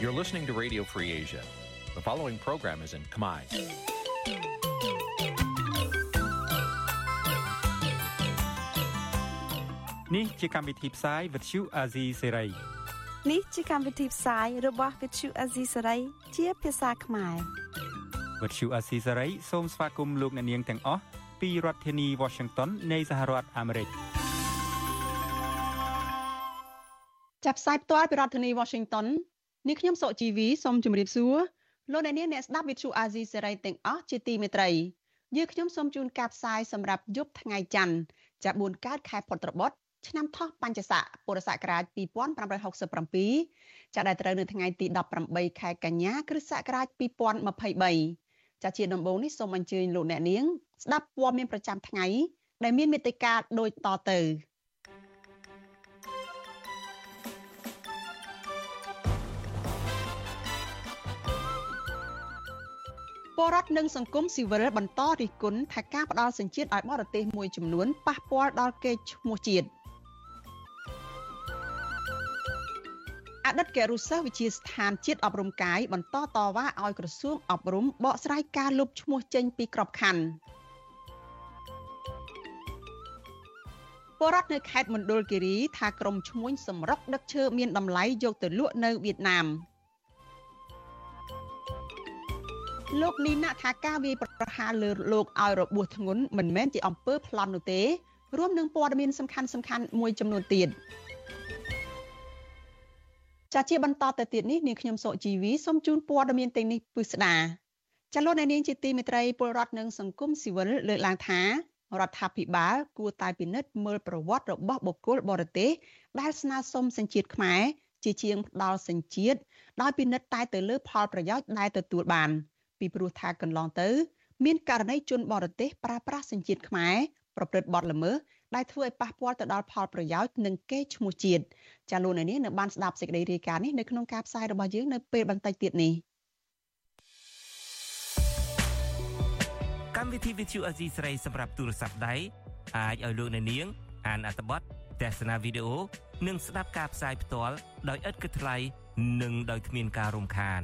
You're listening to Radio Free Asia. The following program is in Khmer. នេះជាកម្មវិធីផ្សាយ Vuthu Azizi Serai នេះជាកម្មវិធីផ្សាយរបស់ Vuthu Azizi Serai ជាភាសាខ្មែរ Vuthu Azizi Serai សូមស្វាគមន៍លោកអ្នកនាងទាំងអស់ពីរដ្ឋធានី Washington នៃសហរដ្ឋអាមេរិកចាប់ផ្សាយផ្ទាល់ពីរដ្ឋធានី Washington នេះខ្ញុំសុកជីវីសូមជម្រាបសួរលោកអ្នកនាងអ្នកស្ដាប់ Vuthu Azizi Serai ទាំងអស់ជាទីមេត្រីយើងខ្ញុំសូមជូនការផ្សាយសម្រាប់យប់ថ្ងៃច័ន្ទចាប់4កើតខែពុត្របុត្រឆ្នាំថោះបញ្ញស័កពុរសករាជ2567ចាដែលត្រូវនៅថ្ងៃទី18ខែកញ្ញាគ្រិស្តសករាជ2023ចាជាដំបូងនេះសូមអញ្ជើញលោកអ្នកនាង ស្ដាប់ព័ត៌មានប្រចាំថ្ងៃដែលមានមេត្តាដូចតទៅ ពលរដ្ឋនិងសង្គមស៊ីវិលបន្តរិះគន់ថាការផ្ដាល់សញ្ជាតិឲ្យបរទេសមួយចំនួនប៉ះពាល់ដល់កេរ្តិ៍ឈ្មោះជាតិអតីតគរុសិស្សវិជាស្ថានជាតិអប់រំកាយបន្តតវ៉ាឲ្យក្រសួងអប់រំបកស្រាយការលុបឈ្មោះចេញពីក្របខ័ណ្ឌពលរដ្ឋនៅខេត្តមណ្ឌលគិរីថាក្រុមឈ្មួញសម្រុកដឹកឈើមានតម្លៃយកទៅលក់នៅវៀតណាម លោកលីណាថាការវាយប្រហារលើលោកឲ្យរបួសធ្ងន់មិនមែនជាអំពើប្លន់នោះទេរួមនឹងព័ត៌មានសំខាន់សំខាន់មួយចំនួនទៀតចាជាបន្តទៅទៀតនេះនាងខ្ញុំសុជីវីសូមជូនព័ត៌មានទាំងនេះពិស្ដាចាលោកអ្នកនាងជាទីមេត្រីពលរដ្ឋនិងសង្គមស៊ីវិលលើកឡើងថារដ្ឋាភិបាលគួរតែពិនិត្យមើលប្រវត្តិរបស់បុគ្គលបរទេសដែលស្នើសុំសញ្ជាតិខ្មែរជាជាងផ្ដាល់សញ្ជាតិដោយពិនិត្យតែទៅលើផលប្រយោជន៍ដែលទទួលបាន ពីព្រោះថាកន្លងទៅ មានករណីជនបរទេសប្រើប្រាស់សញ្ជាតិខ្មែរប្រព្រឹត្តបទល្មើសដែលធ្វើឲ្យប៉ះពាល់ទៅដល់ផលប្រយោជន៍និងកេរ្តិ៍ឈ្មោះជាតិចាលោកនាងនៅបានស្ដាប់សេចក្តីរាយការណ៍នេះនៅក្នុងការផ្សាយរបស់យើងនៅពេលបន្តិចទៀតនេះកម្មវិធី Vithu Azizi ស្រីសម្រាប់ទូរស័ព្ទដៃអាចឲ្យលោកអ្នកនាង អានអត្ថបទទស្សនាវីដេអូនិងស្ដាប់ការផ្សាយផ្ទាល់ដោយឥតគិតថ្លៃនិងដោយគ្មានការរំខាន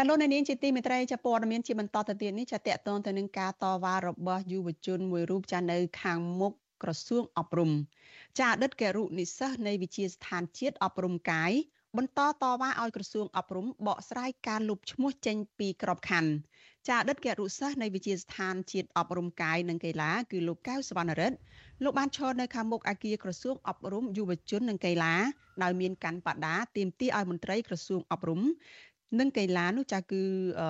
ចាលោកនាងជាទីមេត្រីចាព័ត៌មានជាបន្តទៅទៀតនេះចាតកតងទៅនឹងការតវ៉ារបស់យុវជនមួយរូបចានៅខាងមុខក្រសួងអប់រំចាអតីតគរុនិស្សិតនៃវិជាស្ថានជាតិអប់រំកាយបន្តតវ៉ាឲ្យក្រសួងអប់រំបកស្រាយការលុបឈ្មោះចេញពីក្របខ័ណ្ឌ ចាអតីតគរុសិស្សនៃវិជាស្ថានជាតិអប់រំកាយនិងកីឡាគឺលោកកៅសវណ្ណរិទ្ធលោកបានឈរនៅខាងមុខអគារក្រសួងអប់រំយុវជននិងកីឡាដោយមានកាន់បដាទាមទារឲ្យមន្ត្រីក្រសួងអប់រំនិងកីឡានោះចាគឺ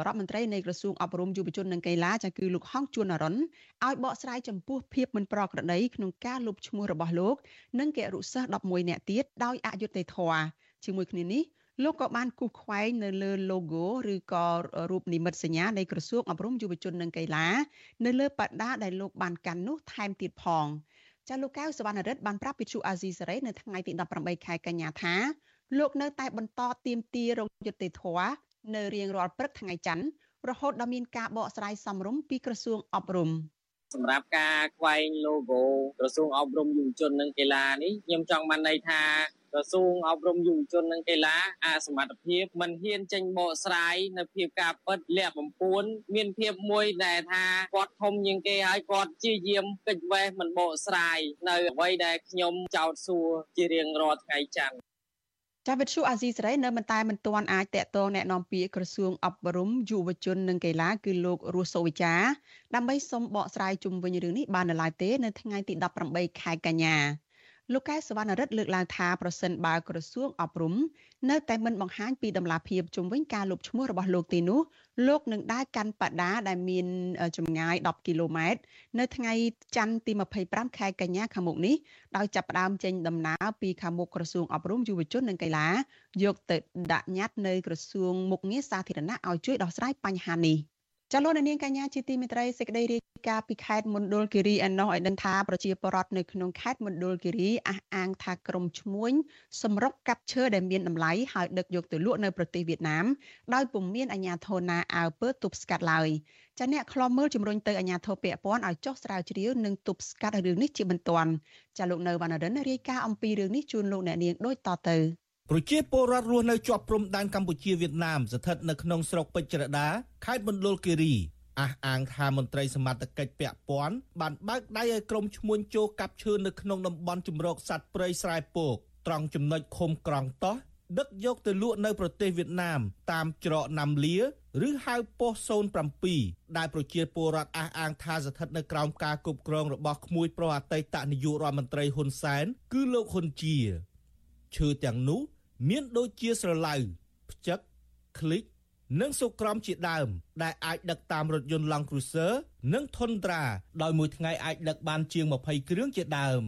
រដ្ឋមន្ត្រីនៃក្រសួងអប់រំយុវជននិងកីឡាចាគឺលោកហងជួនអរុនឲ្យបកស្រាយចំពោះភាពមិនប្រក្រតីក្នុងការលុបឈ្មោះរបស់លោក និងគរុសិស្ស11នាក់ទៀតដោយអយុត្តិធម៌ជាមួយគ្នានេះ លោកក៏បានគូសខ្វែងនៅលើ logo ឬក៏រូបនិមិត្តសញ្ញានៃក្រសួងអប់រំយុវជននិងកីឡានៅលើបដាដែលលោកបានកាន់នោះថែមទៀតផងចាលោកកៅសវណ្ណរិទ្ធបានប្រាប់វិទ្យុអាស៊ីសេរីនៅថ្ងៃទី18ខែកញ្ញាថាលោកនៅតែបន្តទៀមទារងយុត្តិធម៌នៅរៀងរាល់ព្រឹកថ្ងៃច័ន្ទរហូតដល់មានការបកស្រាយសំរុំពីក្រសួងអប់រំសម្រាប់ការខ្វែង logo ក្រសួងអប់រំយុវជននិងកីឡានេះខ្ញុំចង់បានន័យថា ក្រសួងអប់រំយុវជននិងកីឡាអសមត្ថភាពមិនហ៊ានចេញបកស្រាយនៅភាពការពិតលាក់បំពួនមានភាពមួយដែលថាគាត់ធំជាងគេហើយគាត់ជាយាមកិច្ចវេះមិនបកស្រាយនៅអ្វីដែលខ្ញុំចោទសួរជារៀងរាល់ថ្ងៃច័ន្ទចាវិទ្យុអាស៊ីសេរីនៅមិនតែមិនទាន់អាចតាក់ទងแนะនាំពាក្យក្រសួងអប់រំយុវជននិងកីឡាគឺលោករស់សូវិចាដើម្បីសុំបកស្រាយជុំវិញរឿងនេះបាននៅឡើយទេនៅថ្ងៃទី18ខែកញ្ញា លោកកែសវណ្ណរិទ្ធលើកឡើងថាប្រសិនបើក្រសួងអប់រំនៅតែមិនបង្ហាញពីដំណាភាពជំវិញការលុបឈ្មោះរបស់លោកទីនោះលោកនឹងដើរកាន់បដាដែលមានចម្ងាយ10គីឡូម៉ែត្រនៅថ្ងៃច័ន្ទទី25ខែកញ្ញាខាងមុខនេះដោយចាប់ផ្ដើមចេញដំណើរពីខាងមុខក្រសួងអប់រំយុវជននិងកីឡាយកទៅដាក់ញត្តិនៅក្រសួងមុខងារសាធារណៈឲ្យជួយដោះស្រាយបញ្ហានេះ ចលនានាងកញ្ញាជាទីមេត្រីសេចក្តីរាយការណ៍ពីខេត្តមណ្ឌលគិរីឯណោះឲ្យដឹងថាប្រជាពលរដ្ឋនៅក្នុងខេត្តមណ្ឌលគិរីអះអាងថាក្រុមឈ្មួញសម្រុកកាប់ឈើដែលមានតម្លៃហើយដឹកយកទៅលក់នៅប្រទេសវៀតណាមដោយពុំមានអាជ្ញាធរណាអើពើទប់ស្កាត់ឡើយចាអ្នកខ្លំមើលជំរុញទៅអាជ្ញាធរពាក់ព័ន្ធឲ្យចុះស្រាវជ្រាវនិងទប់ស្កាត់រឿងនេះជាបន្ទាន់ចាលោកនៅវណ្ណរិនរាយការណ៍អំពីរឿងនេះជូនលោកអ្នកនាងដូចតទៅ ប្រជាពលរដ្ឋរស់នៅជាប់ព្រំដែនកម្ពុជាវៀតណាមស្ថិតនៅក្នុងស្រុកពេជ្រដា ខេត្តមណ្ឌលគិរីអះអាងថាមន្ត្រីសមត្ថកិច្ចពាក់ព័ន្ធបានបើកដៃឲ្យក្រុមឈ្មួញចូលកាប់ឈើនៅក្នុងតំបន់ជំរកសត្វព្រៃស្រែពកត្រង់ចំណុចឃុំក្រងតោះដឹកយកទៅលក់នៅប្រទេសវៀតណាម តាមច្រកណាំលាឬហៅប៉ុស្តិ៍07ដែលប្រជាពលរដ្ឋអះអាងថាស្ថិតនៅក្រោមការគ្រប់គ្រងរបស់ក្មួយប្រុសអតីតនាយករដ្ឋមន្ត្រីហ៊ុនសែនគឺលោកហ៊ុនជាឈើទាំងនោះ មានដូចជាស្រឡៅផ្ចឹកឃ្លិចនិងសុក្រំជាដើម ដែលអាចដឹកតាមរថយន្ត Land Cruiser និង Tundra ដោយមួយថ្ងៃអាចដឹកបានជាង20គ្រឿងជាដើម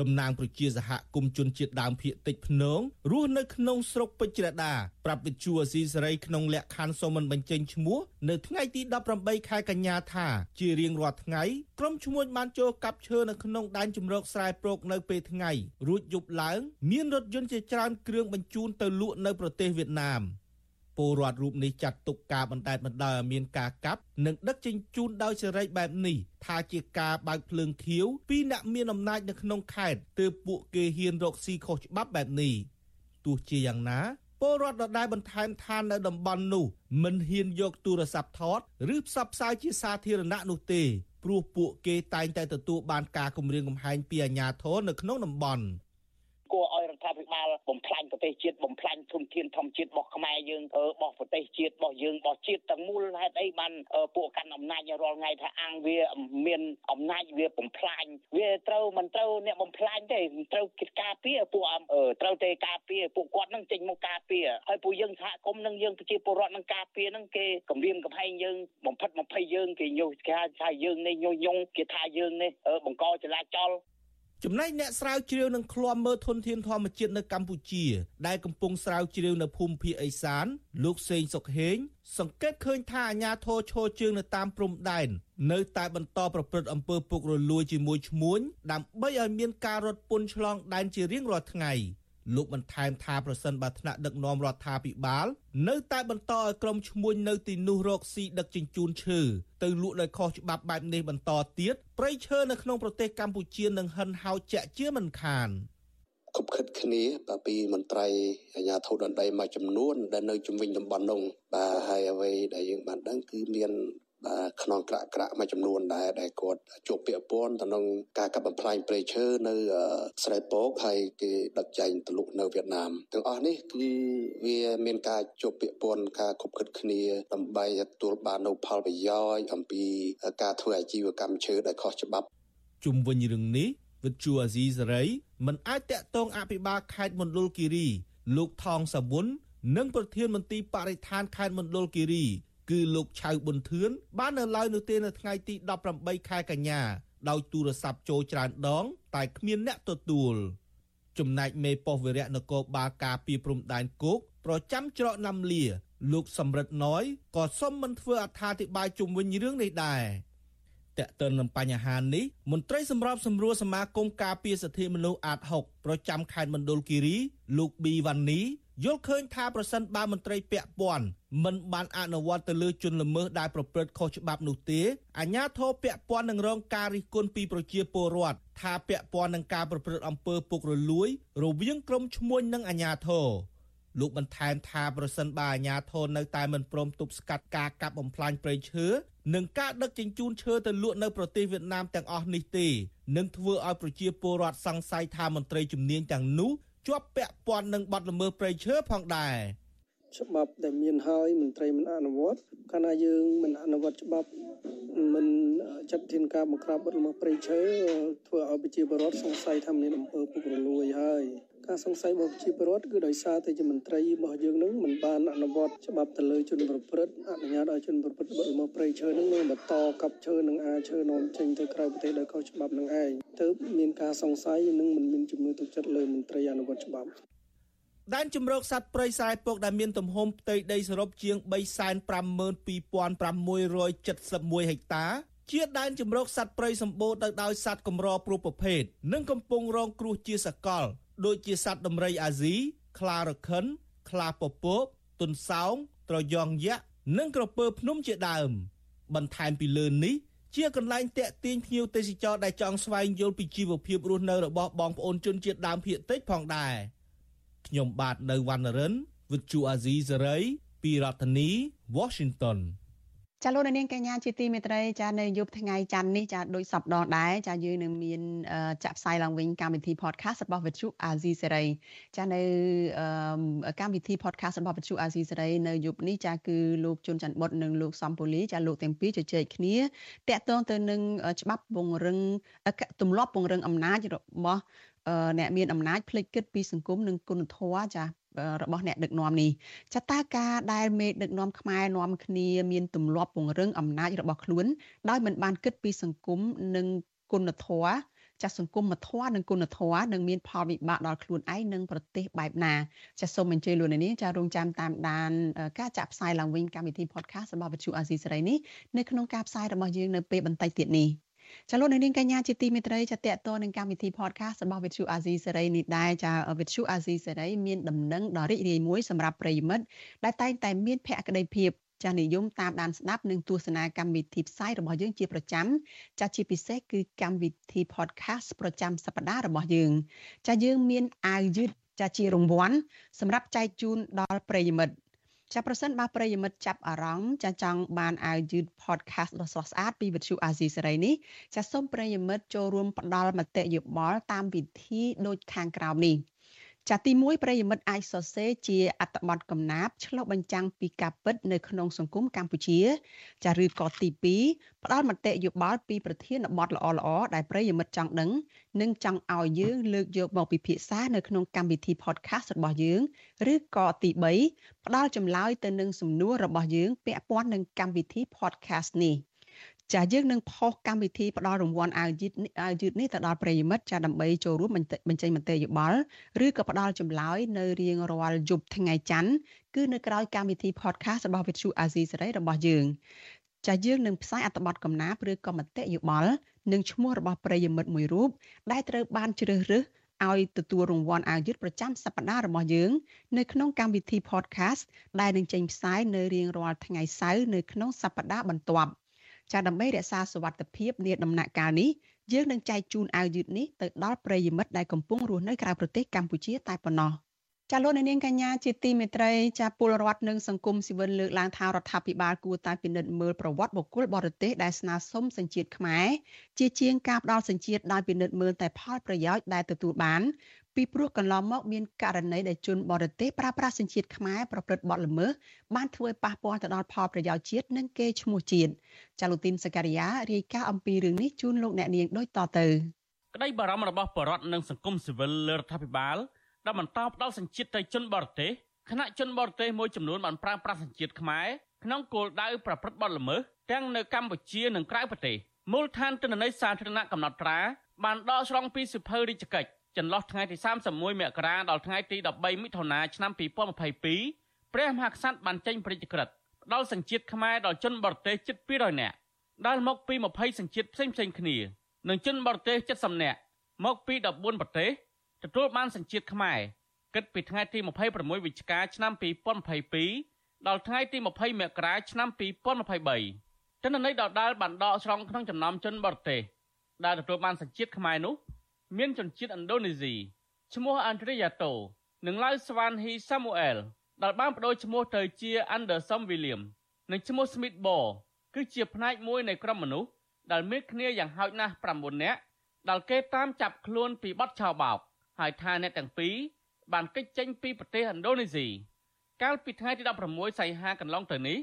តំណាងប្រជាសហគមន៍ជនជាតិដើមភាគតិចភ្នងរស់នៅក្នុងស្រុកពេជ្រដាប្រាប់វិទ្យុអស៊ីសេរីក្នុងលក្ខខណ្ឌសូមមិនបញ្ចេញឈ្មោះនៅថ្ងៃទី18ខែកញ្ញាថាជារៀងរាល់ថ្ងៃក្រុមឈ្មួញបានចូលកាប់ឈើនៅក្នុងដែនជម្រកស្រែប្រោកនៅពេលថ្ងៃរួចយប់ឡើង មានរថយន្តជាច្រើនគ្រឿងបញ្ជូនទៅលក់នៅប្រទេសវៀតណាម ពលរដ្ឋរូបនេះចាត់ទុកការបណ្តែតបណ្តើរឲ្យមានការកាប់និងដឹកជញ្ជូនដោយសេរីបែបនេះថាជាការបើកភ្លើងខៀវពីអ្នកមានអំណាចនៅក្នុងខេត្តទើបពួកគេហ៊ានរកស៊ីខុសច្បាប់បែបនេះទោះជាយ៉ាងណាពលរដ្ឋដដែលបន្ថែមថានៅតំបន់នោះមិនហ៊ានយកទូរស័ព្ទថតឬផ្សព្វផ្សាយជាសាធារណៈនោះទេព្រោះពួកគេតែងតែទទួលបានការគំរាមកំហែងពីអាជ្ញាធរនៅក្នុងតំបន់គួរឲ្យរដ្ឋាភិបា លបំផ្លាញប្រទេសជាតិបំផ្លាញធនធានធម្មជាតិរបស់ខ្មែរយើងរបស់ប្រទេសជាតិរបស់យើងរបស់ជាតិទាំងមូលហេតុអីបានពួកកាន់អំណាចរាល់ថ្ងៃថាអាំងវាមានអំណាចវាបំផ្លាញវាត្រូវមិនត្រូវអ្នកបំផ្លាញទេត្រូវគិតការពារពួកត្រូវតែការពារពួកគាត់នឹងចេញមកការពារហើយពួកយើងសហគមន៍នឹងយើងប្រជាពលរដ្ឋនឹងការពារនឹងគេគម្រាមកំហែងយើងបំផិតបំភ័យយើងគេញុះគេថាយើងនេះញុះញង់គេថាយើងនេះបង្កចលាចល ចំណែកអ្នកស្រាវជ្រាវនឹងឃ្លាំមើលធនធានធម្មជាតិនៅកម្ពុជា ដែលកំពុងស្រាវជ្រាវនៅភូមិភាគឦសាន លោកសេងសុកហេង សង្កេតឃើញថាអាញាធរឈរជើងនៅតាមព្រំដែននៅតែបន្តប្រព្រឹត្តអំពើពុករលួយជាមួយឈ្មួញដើម្បីឲ្យមានការរត់ពន្ធឆ្លងដែនជារៀងរាល់ថ្ងៃ។ លោកបន្ថែមថាប្រសិនបើថ្នាក់ដឹកនាំរដ្ឋាភិបាល នៅតែបន្តឲ្យក្រុមឈ្មួញនៅទីនោះរកស៊ីដឹកជញ្ជូនឈើទៅលក់ដោយខុសច្បាប់បែបនេះបន្តទៀតព្រៃឈើនៅក្នុងប្រទេសកម្ពុជានឹងហិនហោចជាក់ជាមិនខានគប់ខិតគ្នាពីមន្ត្រីអាជ្ញាធរដណ្ដីមួយចំនួនដែលនៅជំនាញតំបន់នោះបាទហើយអ្វីដែលយើងបានដឹងគឺមាន បាទខ្នងក្រាក់ក្រាក់មួយចំនួនដែរដែលគាត់ជួបពាក់ព័ន្ធទៅនឹងការកាប់បំផ្លាញព្រៃឈើនៅស្រែពកហើយគេដឹកចែងទៅលុកនៅវៀតណាមទាំងអស់នេះគឺវាមានការជួបពាក់ព័ន្ធការគប់គិតគ្នាដើម្បីទទួលបាននូវផលប្រយោជន៍អំពីការធ្វើអាជីវកម្មឈើដែលខុសច្បាប់ជុំវិញរឿងនេះវិទ្យុអាស៊ីសេរីមិនអាចតាក់ទងអភិបាលខេត្តមណ្ឌលគិរី លោកថងសាវុននិងប្រធានមន្ទីរបរិស្ថានខេត្តមណ្ឌលគិរី គឺលោកឆៅប៊ុនធឿនបាននៅឡើយនោះទេនៅថ្ងៃទី18ខែកញ្ញាដោយទូរស័ព្ទចូលច្រើនដង តែគ្មានអ្នកទទួលចំណែកមេប៉ុស្តិ៍វិរៈនគរបាលការពីព្រំដែនគោកប្រចាំច្រកណាំលា លោកសំរិទ្ធណយក៏សុំមិនធ្វើអត្ថាធិប្បាយជុំវិញរឿងនេះដែរតើតើនឹងបញ្ហានេះមន្ត្រីសម្របសម្រួលសមាគមការពារសិទ្ធិមនុស្សអាត6ប្រចាំខេត្តមណ្ឌលគិរី លោកប៊ីវ៉ានីយល់ឃើញថាប្រសិនបើមន្ត្រីពាក់ព័ន្ធ មិនបានអនុវត្តទៅលើជនល្មើសដែលប្រព្រឹត្តខុសច្បាប់នោះទេអាជ្ញាធរពាក់ព័ន្ធនឹងរងការរិះគន់ពីប្រជាពលរដ្ឋថាពាក់ព័ន្ធនឹងការប្រព្រឹត្តអំពើពុករលួយ រវាងក្រុមឈ្មួញនិងអាជ្ញាធរលោកបន្ថែមថាប្រសិនបើអាជ្ញាធរនៅតែមិនព្រមទប់ស្កាត់ការកាប់បំផ្លាញព្រៃឈើនិងការដឹកជញ្ជូនឈើទៅលក់នៅប្រទេសវៀតណាមទាំងអស់នេះទេនឹងធ្វើឲ្យប្រជាពលរដ្ឋសង្ស័យថាមន្ត្រីជំនាញទាំងនោះជាប់ពាក់ព័ន្ធនឹងបទល្មើសព្រៃឈើផងដែរ ច្បាប់ដែលមានហើយមន្ត្រីមិនអនុវត្តកាលណាយើងមិនអនុវត្តច្បាប់មិនចាត់ធានការបង្ក្រាបបទល្មើសព្រៃឈើធ្វើឲ្យប្រជាពលរដ្ឋសង្ស័យថាមានអំពើពុករលួយហើយការសង្ស័យរបស់ប្រជាពលរដ្ឋគឺដោយសារតែជាមន្ត្រីរបស់យើងនឹងមិនបានអនុវត្តច្បាប់ទៅលើជនប្រព្រឹត្តអនុញ្ញាតឲ្យជនប្រព្រឹត្តបទល្មើសព្រៃឈើនឹងនឹងបន្តកាប់ឈើនឹងអាឈើនាំចេញទៅក្រៅប្រទេសដោយខុសច្បាប់នឹងឯងទើបមានការសង្ស័យនិងមិនមានជំនឿទុកចិត្តលើមន្ត្រីអនុវត្តច្បាប់ ដែនជំរកសត្វព្រៃស្រែពុកដែលមានទំហំផ្ទៃដីសរុបជាង352,671ហិកតាជាដែនជំរកសត្វព្រៃសម្បូរទៅដោយសត្វកម្រព្រោះប្រភេទនិងកំពុងរងគ្រោះជាសកល ដូចជាសត្វដំរីអាស៊ីខ្លារខិនខ្លាពពកទុនសោងត្រយងយក្សនិងក្រពើភ្នំជាដើម បន្ថែមពីលើនេះជាកន្លែងតាក់ទាញភ្ញៀវទេសចរដែលចង់ស្វែងយល់ពីជីវភាពរស់នៅរបស់បងប្អូនជនជាតិដើមភាគតិចផងដែរ ខ្ញុំបាទនៅវណ្ណរិន With Chu Azizi Saray ពីរដ្ឋធានី Washington ចាលោកនាងកញ្ញាជាទីមេត្រីចានៅយប់ថ្ងៃច័ន្ទនេះចាដូចសប្តាហ៍ដែរចាយើងនឹងមានចាក់ផ្សាយឡើងវិញកម្មវិធី podcast របស់វិទ្យុអាស៊ីសេរីចានៅកម្មវិធី podcast របស់វិទ្យុអាស៊ីសេរីនៅយប់នេះចាគឺលោកជុនច័ន្ទបុតនិងលោកសំពូលីចាលោកទាំងពីរជជែកគ្នាតាក់ទងទៅនឹងច្បាប់ពង្រឹងទម្លាប់ពង្រឹងអំណាចរបស់ អ្នកមានអំណាចផ្លេចគិតពីសង្គមនិងគុណធម៌ចារបស់អ្នកដឹកនាំនេះចាតើការដែលមេដឹកនាំខ្មែរនាំគ្នាមានទម្លាប់ពង្រឹងអំណាចរបស់ខ្លួន ដោយមិនបានគិតពីសង្គមនិងគុណធម៌ចាសសង្គមមធម៌និងគុណធម៌នឹងមានផលវិបាកដល់ខ្លួនឯងនិងប្រទេសបែបណាចាសសូមអញ្ជើញលោកនាងចារងចាំតាមដានការចាក់ផ្សាយឡើងវិញកម្មវិធី podcast របស់វិទ្យុអាស៊ីសេរីនេះនៅក្នុងការផ្សាយរបស់យើងនៅពេលបន្តិចទៀតនេះ ចាលោកនាងកញ្ញាជាទីមេត្រីចាតកតនឹងកម្មវិធី podcast របស់វិទ្យុអាស៊ីសេរីនេះដែរចាវិទ្យុអាស៊ីសេរីមានដំណឹងដ៏រីករាយមួយសម្រាប់ប្រិយមិត្តដែលតែងតែមានភក្ដីភាពចានិយមតាមដានស្ដាប់និងទស្សនាកម្មវិធីផ្សាយរបស់យើងជាប្រចាំចាជាពិសេសគឺកម្មវិធី podcast ប្រចាំសប្ដាហ៍របស់យើង ចាយើងមានអាវយឺតចាជារង្វាន់សម្រាប់ចែកជូនដល់ប្រិយមិត្ត ចាប្រសិនបើប្រិយមិត្តចាប់អារម្មណ៍ចាចង់បានអាវយឺត podcast ដ៏ស្រស់ស្អាតពីវិទ្យុអាស៊ីសេរីនេះចាសូមប្រិយមិត្តចូលរួមផ្ដល់មតិយោបល់តាមវិធីដូចខាងក្រោមនេះ ចាទី1ប្រិយមិត្តអាចសរសេរជាអត្ថបទកំណាព្យឆ្លុះបញ្ចាំងពីការពិតនៅក្នុងសង្គមកម្ពុជា ចាឬក៏ទី2ផ្ដល់មតិយោបល់ពីប្រធានបទល្អៗដែលប្រិយមិត្តចង់ដឹងនិងចង់ឲ្យយើងលើកយកមកពិភាក្សានៅក្នុងកម្មវិធី podcast របស់យើងឬក៏ទី3ផ្ដល់ចម្លើយទៅនឹងសំណួររបស់យើងពាក់ព័ន្ធនឹងកម្មវិធី podcast នេះ ចាយើងនឹងផុសកម្មវិធីផ្ដល់រង្វាន់អាវយឺតអាវយឺតនេះទៅដល់ប្រិយមិត្តចាដើម្បីចូលរួមបញ្ចេញមតិយោបល់ឬក៏ផ្ដល់ចម្លើយនៅរៀងរាល់យប់ថ្ងៃច័ន្ទគឺនៅក្រៅកម្មវិធី podcast របស់ Vithu Azizi សេរីរបស់យើងចាយើងនឹងផ្សាយអត្ថបទកំណាព្យឬក៏មតិយោបល់និងឈ្មោះរបស់ប្រិយមិត្តមួយរូបដែលត្រូវបានជ្រើសរើសឲ្យទទួលរង្វាន់អាវយឺតប្រចាំសប្តាហ៍របស់យើងនៅក្នុងកម្មវិធី podcast ដែលនឹងចេញផ្សាយនៅរៀងរាល់ថ្ងៃសៅរ៍នៅក្នុងសប្តាហ៍បន្ទាប់ ចាដើម្បីរក្សាសុវត្ថិភាពនាដំណាក់កាលនេះយើងនឹងចែកជូនអាវយឺតនេះទៅដល់ប្រិយមិត្តដែលកំពុងរស់នៅក្រៅប្រទេសកម្ពុជាតែប៉ុណ្ណោះ ចាលោកនាងកញ្ញាជាទីមេត្រីចាពលរដ្ឋនិងសង្គមស៊ីវិលលើកឡើងថារដ្ឋាភិបាលគួរតែពិនិត្យមើលប្រវត្តិបុគ្គលបរទេសដែលស្នើសុំសញ្ជាតិខ្មែរជាជាងការផ្ដល់សញ្ជាតិដោយពិនិត្យមើលតែផលប្រយោជន៍ដែលទទួលបានពីព្រោះកន្លងមកមានករណីដែលជនបរទេសប្រើប្រាស់សញ្ជាតិខ្មែរប្រព្រឹត្តបទល្មើសបានធ្វើប៉ះពាល់ទៅដល់ផលប្រយោជន៍ជាតិនិងកេរ្តិ៍ឈ្មោះជាតិចាលូទីនសការីយ៉ារាយការណ៍អំពីរឿងនេះជូនលោកអ្នកនាងដូចតទៅក្តីបារម្ភរបស់បរដ្ឋនិងសង្គមស៊ីវិលលើរដ្ឋាភិបាល ដែលបន្តផ្ដល់សញ្ជាតិទៅជនបរទេសគណៈជនបរទេសមួយចំនួនបានប្រើប្រាស់សញ្ជាតិខ្មែរក្នុងគោលដៅប្រព្រឹត្តបទល្មើសទាំងនៅកម្ពុជានិងក្រៅប្រទេសមូលដ្ឋានទិន្នន័យសាធារណៈកំណត់ត្រាបានដកស្រង់ពីសិភៅរាជកិច្ចចន្លោះថ្ងៃទី31មករាដល់ថ្ងៃទី13មិថុនាឆ្នាំ2022ព្រះមហាក្សត្របានចេញព្រះរាជក្រឹត្យផ្ដល់សញ្ជាតិខ្មែរដល់ជនបរទេសជិត200នាក់ដែលមកពី20សញ្ជាតិផ្សេងៗគ្នានិងជនបរទេស70នាក់មកពី14ប្រទេស ទទួលបានសញ្ជាតិខ្មែរគិតពីថ្ងៃទី26វិច្ឆិកាឆ្នាំ2022ដល់ថ្ងៃទី20មករាឆ្នាំ2023ទិន្នន័យដដែលបានដកស្រង់ក្នុងចំណោមជនបរទេសដែលទទួលបានសញ្ជាតិខ្មែរនោះ មានជនជាតិឥណ្ឌូនេស៊ីឈ្មោះអានដ្រីយ៉ាតូនិងឡៅស្វានហ៊ីសាមូអែលដែលបានបដូរឈ្មោះទៅជា Anderson William និងឈ្មោះ Smith Ball គឺជាផ្នែកមួយនៃក្រុមមនុស្សដែលមានគ្នាយ៉ាងហោចណាស់9នាក់ដែលគេតាមចាប់ខ្លួនពីបទឆោបោក ហើយថាអ្នកទាំងពីរបានគេចចេញពីប្រទេសឥណ្ឌូនេស៊ីកាលពីថ្ងៃទី16សីហាកន្លងទៅនេះ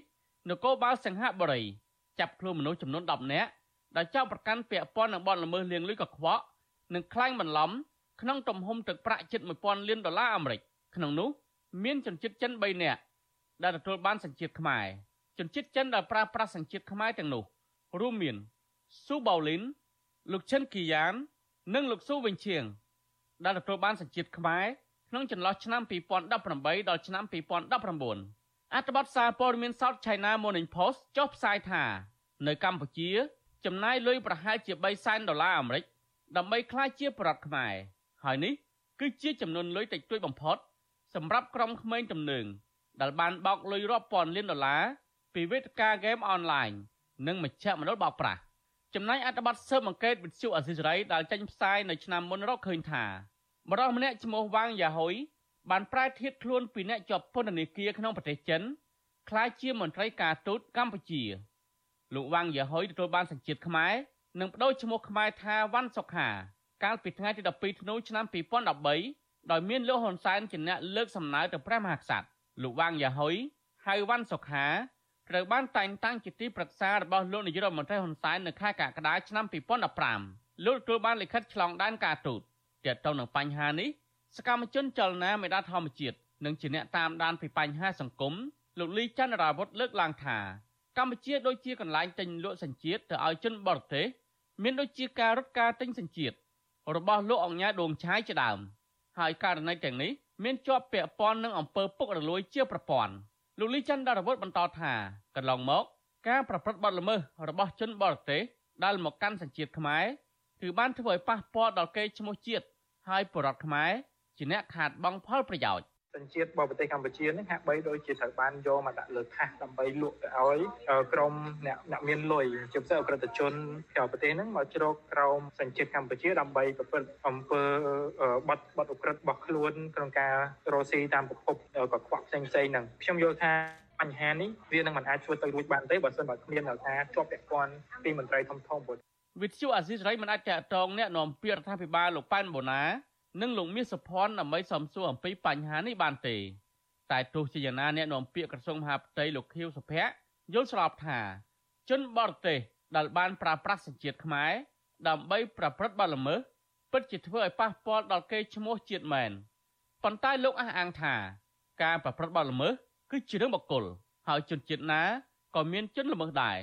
នគរបាលសង្ហបុរីចាប់ខ្លួនមនុស្សចំនួន10នាក់ដែលចោទប្រកាន់ពាក់ព័ន្ធនឹងបទល្មើសលាងលុយកខ្វក់និងក្លែងបន្លំក្នុងទំហំទឹកប្រាក់ជិត1000លានដុល្លារអាមេរិកក្នុងនោះមានជនជាតិចិន3នាក់ដែលទទួលបានសញ្ជាតិខ្មែរជនជាតិចិនដែលប្រើប្រាស់សញ្ជាតិខ្មែរទាំងនោះរួមមានស៊ូប៊ូលីនលោកឈិនគីយ៉ាន និងលោកស៊ូវិញឈៀង ដែលទទួលបានសញ្ជាតិខ្មែរក្នុងចន្លោះឆ្នាំ2018ដល់ឆ្នាំ2019អត្ថបទសារព័ត៌មាន South China Morning Post ចុះផ្សាយថា នៅកម្ពុជា ចំណាយលុយប្រហែលជា3សែនដុល្លារអាមេរិកដើម្បីក្លាយជាប្រដ្ឋខ្មែរហើយនេះគឺជាចំនួនលុយតិចតួចបំផុត សម្រាប់ក្រុមក្មេងទំនើងដែលបានបោកលុយរាប់ពាន់លានដុល្លារពីវេទិកាហ្គេមអនឡាញនិងមជ្ឈមណ្ឌលបោកប្រាស់ ចំណែកអត្ថបទស៊ើបអង្កេតវិទ្យុអសិរ័យដែលចេញផ្សាយនៅឆ្នាំមុនរកឃើញថាបរិសម្នាក់ឈ្មោះវ៉ាងយ៉ាហុយបានប្រែធៀបខ្លួនពីអ្នកជាប់ពន្ធនាគារក្នុងប្រទេសចិនក្លាយជាមន្ត្រីការទូតកម្ពុជាលោកវ៉ាងយ៉ាហុយទទួលបានសញ្ជាតិខ្មែរនិងបដូរឈ្មោះខ្មែរថាវ៉ាន់សុខាកាលពីថ្ងៃទី12ធ្នូឆ្នាំ2013ដោយមានលោកហ៊ុនសែនជាអ្នកលើកសំណើទៅព្រះមហាក្សត្រលោកវ៉ាងយ៉ាហុយហៅវ៉ាន់សុខា ត្រូវបានតែងតាំងជាទីប្រឹក្សារបស់លោកនាយករដ្ឋមន្ត្រីហ៊ុនសែននៅខែកក្កដាឆ្នាំ2015លោកទទួលបានលិខិតឆ្លងដែនការទូតទាក់ទងនឹងបញ្ហានេះសកម្មជនចលនាមេដាធម្មជាតិនិងជាអ្នកតាមដានពីបញ្ហាសង្គមលោកលីច័ន្ទរាវុធលើកឡើងថាកម្ពុជាដូចជាកន្លែងទិញលក់សញ្ជាតិទៅឲ្យជនបរទេសមានដូចជាការរត់ការទិញសញ្ជាតិរបស់លោកអង្ញាដួងឆាយជាដើមហើយករណីទាំងនេះមានជាប់ពាក់ព័ន្ធនឹងអំពើពុករលួយជាប្រព័ន្ធ លោកលីច័ន្ទរវុធបន្តថាកន្លងមក ការប្រព្រឹត្តបទល្មើសរបស់ជនបរទេសដែលមកកាន់សញ្ជាតិខ្មែរគឺបានធ្វើឲ្យប៉ះពាល់ដល់កេរ្តិ៍ឈ្មោះជាតិហើយបរដ្ឋខ្មែរជាអ្នកខាតបង់ផលប្រយោជន៍ សញ្ជាតិរបស់ប្រទេសកម្ពុជានឹងហាក់បីដូចជាត្រូវបានយកមកដាក់លើថាសដើម្បីលក់ទៅឲ្យក្រុមអ្នកអ្នកមានលុយជាពិសេសអក្រិតជនក្រៅប្រទេសហ្នឹងមកជ្រកក្រោមសញ្ជាតិកម្ពុជាដើម្បីប្រព្រឹត្តអំពើបាត់បាត់អក្រិតរបស់ខ្លួនក្នុងការរស់ស៊ីតាមប្រភពក៏ខ្វក់ផ្សេងផ្សេងហ្នឹងខ្ញុំយល់ថាបញ្ហានេះវានឹងមិនអាចធ្វើទៅរួចបានទេបើសិនបើគ្មានថាជាប់ពាក់ព័ន្ធពីមន្ត្រីធំធំវិទ្យុអាស៊ីសេរីមិនអាចតកតងអ្នកនាំពាក្យរដ្ឋាភិបាលលោកប៉ែនបូណា និងលោកមាសសុភ័ណ្ឌដើម្បីសំសួរអំពីបញ្ហានេះបានទេ តែទោះជាយ៉ាងណាអ្នកនាំពាក្យក្រសួងមហាផ្ទៃលោកខៀវសុភ័ក្រយល់ស្របថាជនបរទេសដែលបានប្រើប្រាស់សញ្ជាតិខ្មែរដើម្បីប្រព្រឹត្តបទល្មើសពិតជាធ្វើឲ្យប៉ះពាល់ដល់កេរ្តិ៍ឈ្មោះជាតិមែនប៉ុន្តែលោកអះអាងថា ការប្រព្រឹត្តបទល្មើសគឺជារឿងបកគលហើយជនជាតិណាក៏មានជនល្មើសដែរ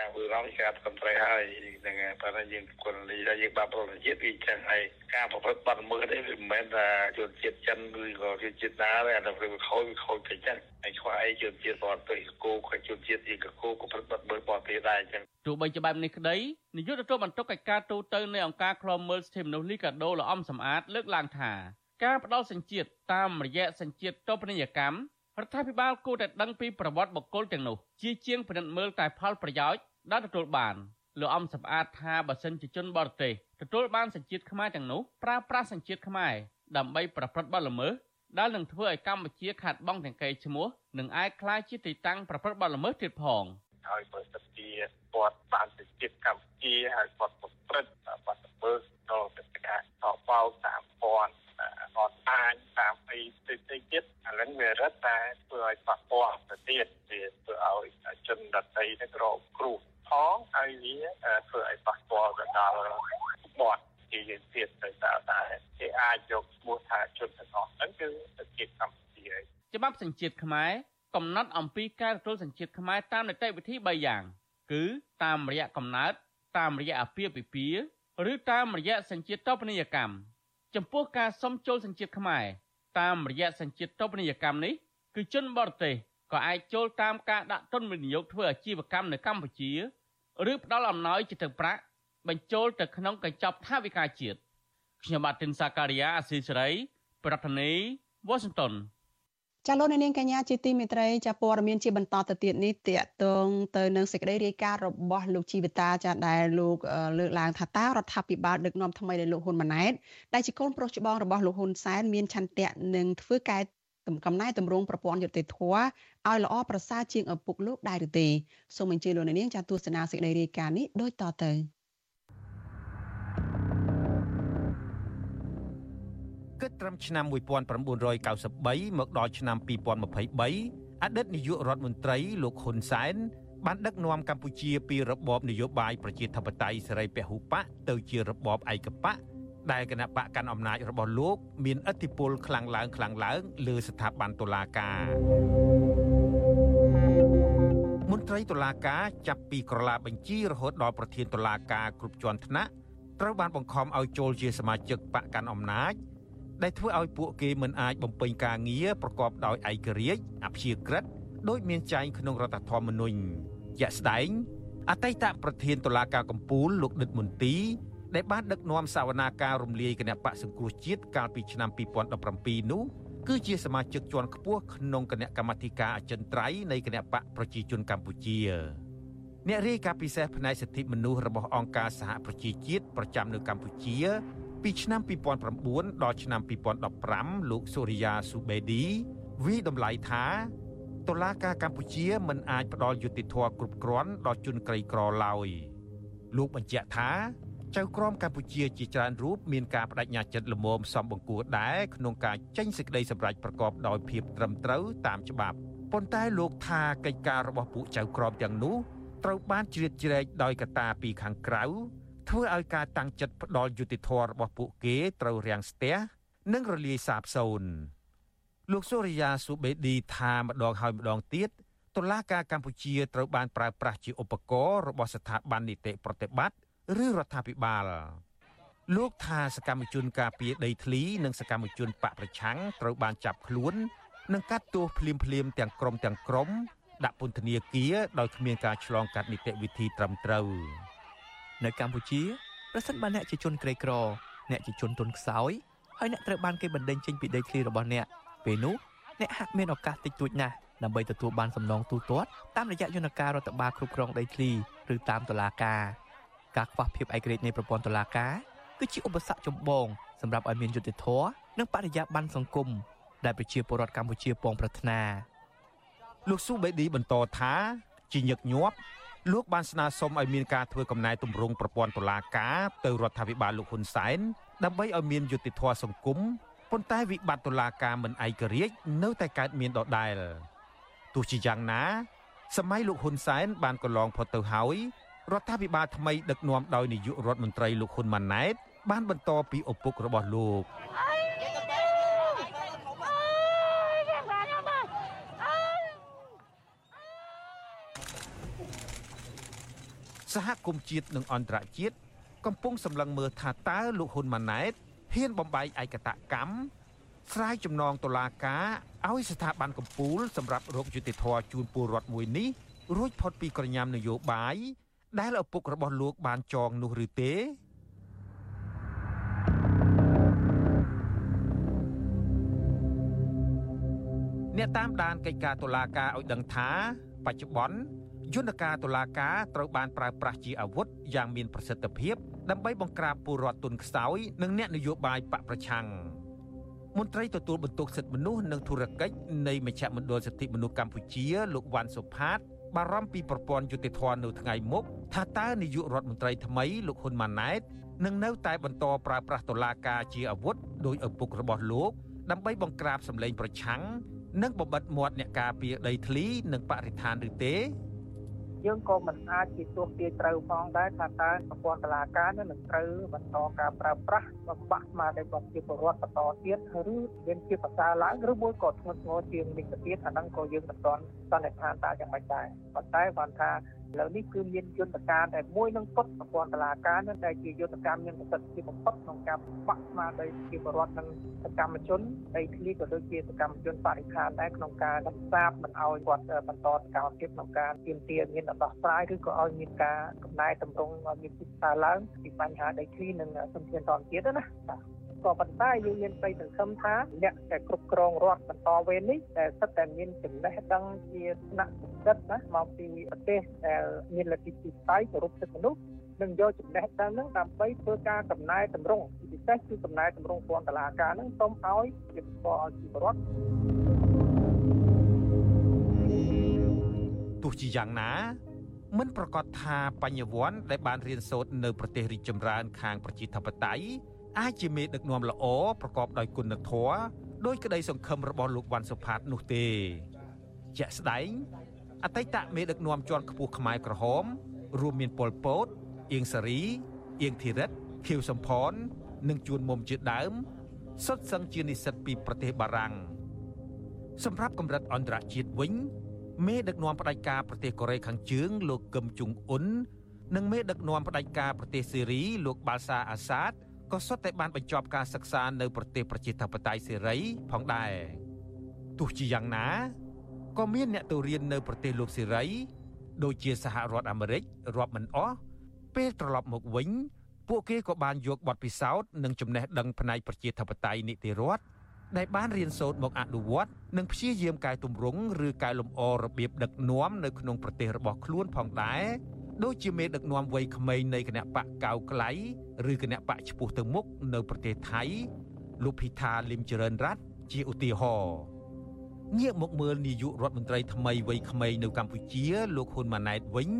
ការធ្វើរំការកំត្រីហើយនឹងប៉ុន្តែយើងគុណលីដែលយើងបានប្រតិជាតិវាចឹងហើយការប្រព្រឹត្តបទល្មើសនេះវាមិនមែនថាជនជាតិចិនឬក៏ជនជាតិណាទេអានោះវាខូចវាខូចទៅចឹងហើយខ្វះអីជនជាតិបរទេសគោខជនជាតិយើងក៏គោក៏ប្រព្រឹត្តបទល្មើសបរទេសដែរចឹងទោះបីជាបែបនេះក្តីនាយកទទួលបន្ទុកកិច្ចការទូតនៃអង្គការឃ្លាំមើលសិទ្ធិមនុស្សលីកាដូលអំសំអាតលើកឡើងថាការផ្ដល់សញ្ជាតិតាមរយៈសញ្ជាតិតូបនីយកម្មរដ្ឋាភិបាលគួរតែដឹងពីប្រវត្តិបុគ្គលទាំងនោះជាជាងពិនិត្យមើលតែផលប្រយោជន៍ ដែលទទួលបានលោកអំសម្អាតថាបើសិនជាជនបរទេសទទួលបានសញ្ជាតិខ្មែរទាំងនោះប្រើប្រាស់សញ្ជាតិខ្មែរដើម្បីប្រព្រឹត្តបទល្មើសដែលនឹងធ្វើឲ្យកម្ពុជាខាត់បងទាំងកេរឈ្មោះនិងអាចក្លាយជាទីតាំងប្រព្រឹត្តបទល្មើសទៀតផងហើយបើសិនជាគាត់បានសញ្ជាតិកម្ពុជាហើយគាត់ប្រព្រឹត្តបទល្មើសដល់ទៅការតបោកតាមព័ន្ធ អត់អាចតាមអីផ្សេងៗទៀតអានឹងវារឹតតែធ្វើឲ្យប៉ះពាល់ទៅទៀតវាធ្វើឲ្យជនដតីនេះរងគ្រោះផងហើយវាធ្វើឲ្យប៉ះពាល់ទៅដល់បទជាយើងទៀតទៅតើតែគេអាចយកឈ្មោះថាជនទាំងអស់ហ្នឹងគឺជាតិកម្ពុជាច្បាប់សញ្ជាតិខ្មែរកំណត់អំពីការទទួលសញ្ជាតិខ្មែរតាមនីតិវិធី3យ៉ាង គឺតាមរយៈកំណើតតាមរយៈអាពាហ៍ពិពាហ៍ឬតាមរយៈសញ្ជាតិតបនីយកម្ម ចំពោះការសុំចូលសញ្ជាតិខ្មែរតាមរយៈសញ្ជាតិតបនីយកម្មនេះគឺជនបរទេសក៏អាចចូលតាមការដាក់ទុនវិនិយោគធ្វើអាជីវកម្មនៅកម្ពុជាឬផ្ដល់អំណោយជាទឹកប្រាក់បញ្ចូលទៅក្នុងកញ្ចប់ថវិកាជាតិខ្ញុំបាទទីនសាការីយ៉ាអស៊ីសេរី ប្រធានាធិបតី Washington ចាលោកនាងកញ្ញាជាទីមេត្រីចាព័ត៌មានជាបន្តទៅទៀតនេះតកតងទៅនឹងសេចក្តីរាយការណ៍របស់លោកជីវិតាចាដែលលោកលើកឡើងថាតើរដ្ឋាភិបាលដឹកនាំថ្មីនៃលោកហ៊ុនម៉ាណែតដែលជាកូនប្រុសច្បងរបស់លោកហ៊ុនសែនមានឆន្ទៈនឹងធ្វើកែកំណែតម្រង់ប្រព័ន្ធយុតិធធឲ្យល្អប្រសើរជាងឪពុកលោកដែរឬទេសូមអញ្ជើញលោកនាងចាទស្សនាសេចក្តីរាយការណ៍នេះដូចតទៅ គិតត្រឹមឆ្នាំ1993មកដល់ឆ្នាំ2023អតីតនាយករដ្ឋមន្ត្រីលោកហ៊ុនសែនបានដឹកនាំកម្ពុជាពីរបបនយោបាយប្រជាធិបតេយ្យសេរីពហុបកទៅជារបបឯកបកដែលគណៈបកកាន់អំណាចរបស់លោក មានឥទ្ធិពលខ្លាំងឡើងខ្លាំងឡើងលើស្ថាប័នតុលាការមន្ត្រីតុលាការចាប់ពីក្រឡាបញ្ជីរហូតដល់ប្រធានតុលាការគ្រប់ជាន់ថ្នាក់ត្រូវបានបង្ខំឲ្យចូលជាសមាជិកបកកាន់អំណាច ដែលធ្វើឲ្យពួកគេមិនអាចបំពេញការងារប្រកបដោយឯករាជ្យអព្យាក្រឹតដោយមានចែងក្នុងរដ្ឋធម្មនុញ្ញជាក់ស្ដែងអតីតប្រធានតុលាការកំពូលលោកដិតមន្ទីដែលបានដឹកនាំសវនាការរំលាយគណៈបកសង្គ្រោះជាតិកាលពីឆ្នាំ2017នោះគឺជាសមាជិកជាន់ខ្ពស់ក្នុងគណៈកម្មាធិការអចិន្ត្រៃយ៍នៃគណៈបកប្រជាជនកម្ពុជាអ្នករាយការណ៍ពិសេសផ្នែកសិទ្ធិមនុស្សរបស់អង្គការសហប្រជាជាតិប្រចាំនៅកម្ពុជា ពីឆ្នាំ2009ដល់ឆ្នាំ2015លោកសូរិយាស៊ូបេឌីវិតម្លៃថាតុលាការកម្ពុជាមិនអាចផ្ដល់យុត្តិធម៌គ្រប់គ្រាន់ដល់ជនក្រីក្រឡើយលោកបញ្ជាក់ថាចៅក្រមកម្ពុជាជាច្រើនរូបមានការបដិញ្ញាចិត្តល្មមសំបង្គួរដែរក្នុងការចេញសេចក្តីសម្រេចប្រកបដោយភាពត្រឹមត្រូវតាមច្បាប់ប៉ុន្តែលោកថាកិច្ចការរបស់ពួកចៅក្រមទាំងនោះត្រូវបានជ្រៀតជ្រែកដោយកត្តាពីខាងក្រៅ ធ្វើឲ្យការតាំងចិត្តផ្ដល់យុតិធធម៌របស់ពួកគេត្រូវរាំងស្ទះនិងរលាយសាបសូន្យលោកសូរិយាស៊ូបេឌីថាម្ដងហើយម្ដងទៀតតុលាការកម្ពុជាត្រូវបានប្រើប្រាស់ជាឧបករណ៍របស់ស្ថាប័ននីតិប្រតិបត្តិឬរដ្ឋាភិបាលលោកថាសកម្មជនការពារដីធ្លីនិងសកម្មជនបកប្រឆាំងត្រូវបានចាប់ខ្លួននិងកាត់ទោសភ្លាមភ្លាមទាំងក្រុមទាំងក្រុមដាក់ពន្ធនាគារដោយគ្មានការឆ្លងកាត់នីតិវិធីត្រឹមត្រូវ នៅកម្ពុជាប្រសិនបើអ្នកជាជនក្រីក្រអ្នកជាជនទុនខ្សោយហើយអ្នកត្រូវបានគេបណ្តេញចេញពីដីធ្លីរបស់អ្នកពេលនោះអ្នកហាក់មានឱកាសតិចតួចណាស់ដើម្បីទទួលបានសំណងទូទាត់តាមរយៈយន្តការរដ្ឋបាលគ្រប់គ្រងដីធ្លីឬតាមតុលាការការខ្វះភាពឯករាជ្យនៃប្រព័ន្ធតុលាការគឺជាឧបសគ្គចម្បងសម្រាប់ឲ្យមានយុត្តិធម៌និងបរិយាបន្នសង្គមដែលប្រជាពលរដ្ឋកម្ពុជាពងប្រាថ្នាលោកស៊ូបេឌីបន្តថាជាញឹកញាប់ លោកបានស្នើសុំឲ្យមានការធ្វើកំណែទម្រង់ប្រព័ន្ធតុលាការទៅរដ្ឋាភិបាលលោកហ៊ុនសែនដើម្បីឲ្យមានយុត្តិធម៌សង្គមប៉ុន្តែវិបត្តិតុលាការមិនឯករាជ្យនៅតែកើតមានដដែលទោះជាយ៉ាងណា សម័យលោកហ៊ុនសែនបានកន្លងផុតទៅហើយរដ្ឋាភិបាលថ្មីដឹកនាំដោយនាយករដ្ឋមន្ត្រីលោកហ៊ុនម៉ាណែតបានបន្តពីឪពុករបស់លោក សហគមន៍ជាតិនិងអន្តរជាតិកំពុងសម្លឹងមើលថាតើលោកហ៊ុនម៉ាណែតហ៊ានបំបែកឯកតកម្មស្រាយចំណងតុលាការឲ្យស្ថាប័នកម្ពុជាសម្រាប់រកយុត្តិធម៌ជូនពលរដ្ឋមួយនេះរួចផុតពីក្រញាំនយោបាយដែលឪពុករបស់លោកបានចងនោះឬទេអ្នកតាមដានកិច្ចការតុលាការឲ្យដឹងថា បច្ចុប្បន្ន យន្តការតុលាការត្រូវបានប្រើប្រាស់ជាអាវុធយ៉ាងមានប្រសិទ្ធភាពដើម្បីបង្ក្រាបពលរដ្ឋទុនខ្សោយនិងអ្នកនយោបាយបកប្រឆាំងមន្ត្រីទទួលបន្ទុកសិទ្ធិមនុស្សនិងធុរកិច្ចនៃមជ្ឈមណ្ឌលសិទ្ធិមនុស្សកម្ពុជាលោកវ៉ាន់សុផាតបារម្ភពីប្រព័ន្ធយុតិធធននៅថ្ងៃមុខថាតើនាយករដ្ឋមន្ត្រីថ្មីលោកហ៊ុនម៉ាណែតនឹងនៅតែបន្តប្រើប្រាស់តុលាការជាអាវុធដោយឪពុករបស់លោកដើម្បីបង្ក្រាបសម្លេងប្រឆាំងនិងបំបិតមាត់អ្នកការពារដីធ្លីនិងបរិស្ថានឬទេ យើងក៏មិនអាចជាទោះទាយត្រូវផងដែរថាតើប្រព័ន្ធតុលាការនឹងត្រូវបន្តការប្រើប្រាស់បំបាក់ស្មារតីរបស់ជាពលរដ្ឋបន្តទៀតឬមានជាប្រសើរឡើងឬមួយក៏ធ្ងន់ធ្ងរជាងនេះទៅទៀតអាហ្នឹងក៏យើងមិនទាន់សន្និដ្ឋានតើយ៉ាងម៉េចដែរប៉ុន្តែគាត់ថា ឥឡូវនេះគឺមានយន្តការតែមួយនឹងពុតប្រព័ន្ធតឡាការនឹងដែលជាយន្តការមានប្រសិទ្ធភាពបំផុតក្នុងការបាក់ស្មារតីជាបរដ្ឋនិងសកម្មជនដីធ្លីក៏ដូចជាសកម្មជនបរិស្ថានដែរក្នុងការកំសាបមិនឲ្យគាត់បន្តសកម្មភាពក្នុងការទាមទារមានដោះស្រាយឬក៏ឲ្យមានការកំណែតម្រង់ឲ្យមានពិសាឡើងពីបញ្ហាដីធ្លីនិងសំធានធម្មជាតិណាបាទ ក៏ប៉ុន្តែយើងមានប្តីសង្ឃឹមថាអ្នកដែលគ្រប់គ្រងរដ្ឋបន្តវេននេះដែលសិតតែមានចំណេះដឹងជាថ្នាក់សម្រិតណាមកពីប្រទេសដែលមានលទ្ធិពិស័យគោរពសិទ្ធិមនុស្សនឹងយកចំណេះដឹងហ្នឹងដើម្បីធ្វើការកំណែតម្រង់ពិសេសគឺកំណែតម្រង់ពន្ធតុលាការហ្នឹងសូមឲ្យជាបឲ្យជីវរដ្ឋទោះជាយ៉ាងណាមិនប្រកាសថាបញ្ញវន្តដែលបានរៀនសូត្រនៅប្រទេសរីកចម្រើនខាងប្រជាធិបតេយ្យ អាចជាមេដឹកនាំល្អប្រកបដោយគុណធម៌ដោយក្តីសង្ឃឹមរបស់លោកវ៉ាន់សុផាតនោះទេជាក់ស្ដែងអតីតមេដឹកនាំជាន់ខ្ពស់ខ្មែរក្រហម រួមមានប៉ុលពតអៀងសារីអៀងធីរិតខៀវសំផន និងជួនមុំជាដើមសុទ្ធសឹងជានិស្សិតពីប្រទេសបារាំងសម្រាប់កម្រិតអន្តរជាតិវិញ មេដឹកនាំផ្ដាច់ការប្រទេសកូរ៉េខាងជើង លោកកឹមជុងអ៊ុននិងមេដឹកនាំផ្ដាច់ការប្រទេសសេរីលោកបាល់សាអាសាត ក៏សុទ្ធតែបានបញ្ចប់ការសិក្សានៅប្រទេសប្រជាធិបតេយ្យសេរីផងដែរទោះជាយ៉ាងណាក៏មានអ្នកទៅរៀននៅប្រទេសលោកសេរីដូចជាសហរដ្ឋអាមេរិករាប់មិនអស់ពេលត្រឡប់មកវិញ ពួកគេក៏បានយកបទពិសោធន៍និងចំណេះដឹងផ្នែកប្រជាធិបតេយ្យនីតិរដ្ឋ ដែលបានរៀនសូត្រមកអនុវត្តនិងព្យាយាមកែតម្រង់ឬកែលម្អរបៀបដឹកនាំនៅក្នុងប្រទេសរបស់ខ្លួនផងដែរដូចជាមេដឹកនាំវ័យក្មេងនៃគណៈបកកៅក្លៃឬគណៈបកឈ្មោះទៅមុខនៅប្រទេសថៃលោកភីថាលឹមចរិនរ័ត្នជាឧទាហរណ៍ងាកមកមើលនាយករដ្ឋមន្ត្រីថ្មីវ័យក្មេងនៅកម្ពុជា លោកហ៊ុនម៉ាណែតវិញ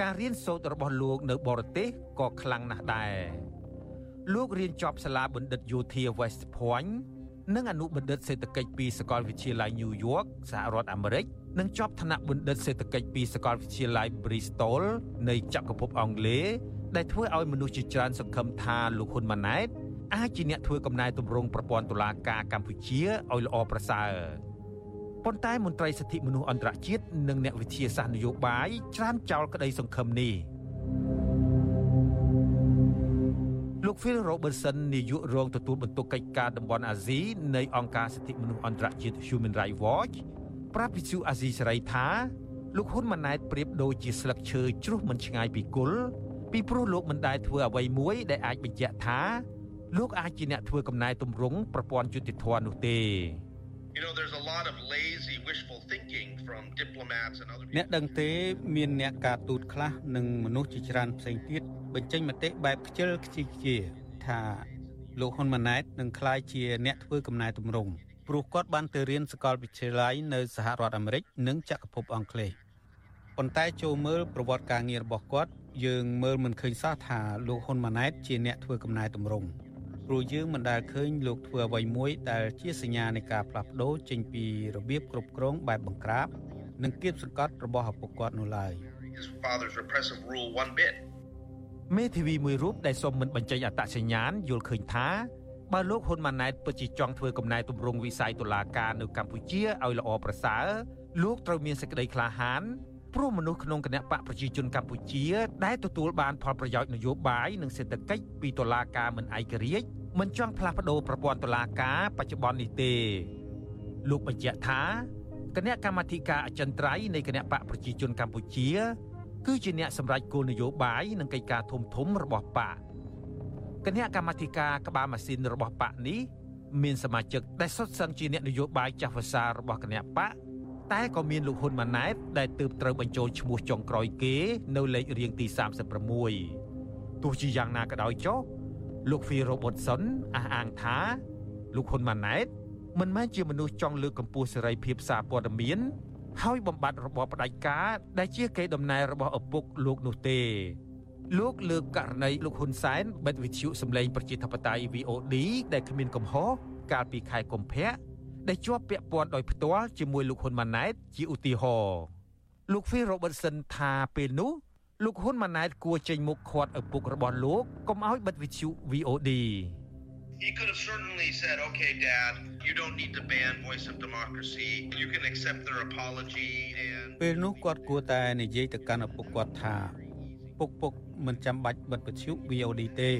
ការរៀនសូត្ររបស់លោកនៅបរទេសក៏ខ្លាំងណាស់ដែរលោករៀនចប់សាលាបណ្ឌិតយោធា West Point និងអនុបណ្ឌិតសេដ្ឋកិច្ចពីសាកលវិទ្យាល័យ New York សហរដ្ឋអាមេរិកនិងជាប់ថ្នាក់បណ្ឌិតសេដ្ឋកិច្ចពីសាកលវិទ្យាល័យ Bristol នៃចក្រភពអង់គ្លេសដែលធ្វើឲ្យមនុស្សជាច្រើនសង្ឃឹមថាលោកហ៊ុនម៉ាណែតអាចជាអ្នកធ្វើកំណែទម្រង់ប្រព័ន្ធតុលាការកម្ពុជាឲ្យល្អប្រសើរប៉ុន្តែមន្ត្រីសិទ្ធិមនុស្សអន្តរជាតិនិងអ្នកវិទ្យាសាស្ត្រនយោបាយច្រានចោលក្តីសង្ឃឹមនេះ លោក Phil Robertson នាយករងទទួលបន្ទុកកិច្ចការតំបន់អាស៊ីនៃអង្គការសិទ្ធិមនុស្សអន្តរជាតិ Human Rights Watch ប្រាប់វិទ្យុអាស៊ីសេរីថាលោកហ៊ុនម៉ាណែតប្រៀបដូចជាស្លឹកឈើជ្រុះមិនឆ្ងាយពីគល់ពីព្រោះលោកមិនដែលធ្វើអ្វីមួយដែលអាចបញ្ជាក់ថាលោកអាចជាអ្នកធ្វើកំណែទម្រង់ប្រព័ន្ធយុតិធធម៌នោះទេ You know there's a lot of lazy wishful thinking from diplomats and other អ្នកដឹងទេមានអ្នកការទូតខ្លះនិងមនុស្សជាច្រើនផ្សេងទៀតបញ្ចេញមតិបែបខ្ជិលខ្ជីជាថាលោកហ៊ុនម៉ាណែតនឹងក្លាយជាអ្នកធ្វើកំណែទម្រង់ព្រោះគាត់បានទៅរៀនសាកលវិទ្យាល័យនៅសហរដ្ឋអាមេរិកនិងចក្រភពអង់គ្លេសប៉ុន្តែចូលមើលប្រវត្តិការងាររបស់គាត់យើងមើលមិនឃើញសោះថាលោកហ៊ុនម៉ាណែតជាអ្នកធ្វើកំណែទម្រង់ ព្រោះយើងមិនដែលឃើញលោកធ្វើអ្វីមួយដែលជាសញ្ញានៃការផ្លាស់ប្ដូរចេញពីរបៀបគ្រប់គ្រងបែបបង្ក្រាបនិងគៀបសង្កត់របស់ឪពុកគាត់នោះឡើយ his father's repressive rule one bit មេធាវីមួយរូបដែលសូមមិនបញ្ចេញអត្តសញ្ញាណយល់ឃើញថាបើលោកហ៊ុនម៉ាណែតពិតជាចង់ធ្វើកំណែទម្រង់វិស័យតុលាការនៅកម្ពុជាឲ្យល្អប្រសើរលោកត្រូវមានសេចក្តីក្លាហាន ព្រោះមនុស្សក្នុងគណៈបកប្រជាជនកម្ពុជាដែលទទួលបានផលប្រយោជន៍នយោបាយនិងសេដ្ឋកិច្ចពីតុលាការមិនឯករាជ្យមិនចង់ផ្លាស់ប្ដូរប្រព័ន្ធតុលាការបច្ចុប្បន្ននេះទេ លោកបញ្ជាក់ថាគណៈកម្មាធិការអចិន្ត្រៃយ៍នៃគណៈបកប្រជាជនកម្ពុជា គឺជាអ្នកសម្រេចគោលនយោបាយនិងកិច្ចការធំធំរបស់បកគណៈកម្មាធិការក្បាលម៉ាស៊ីនរបស់បកនេះមានសមាជិកដែលសុទ្ធសឹងជាអ្នកនយោបាយចាស់វសារបស់គណៈបក តែក៏មានលោកហ៊ុនម៉ាណែតដែលទើបត្រូវបញ្ចូលឈ្មោះចុងក្រោយគេ នៅលេខរៀងទី36ទោះជាយ៉ាងណាក៏ដោយចុះលោក Phil Robertson អះអាងថា លោកហ៊ុនម៉ាណែតមិនមែនជាមនុស្សចង់លើកកម្ពស់សេរីភាពសារព័ត៌មានហើយបំបត្តិរបបផ្ដាច់ការដែលជាកេរដំណែលរបស់ឪពុកលោកនោះទេលោកលើកករណីលោកហ៊ុនសែនបិទវិទ្យុសម្លេងប្រជាធិបតេយ្យ VOD ដែលគ្មានកំហុសកាលពីខែកុម្ភៈ ដែលជាប់ពាក់ព័ន្ធដោយផ្ទាល់ជាមួយលោកហ៊ុនម៉ាណែតជាឧទាហរណ៍លោក Phil Robertson ថាពេលនោះលោកហ៊ុនម៉ាណែតគួរចេញមុខខាត់ឪពុករបស់លោកកុំឲ្យបិទវិទ្យុ VOD He could have certainly said, okay, Dad, you don't need to ban Voice of Democracy. You can accept their apology and ពេលនោះគាត់គួរតែនិយាយទៅកាន់ឪពុកគាត់ថាពុកពុកមិនចាំបាច់បិទវិទ្យុ VOD ទេ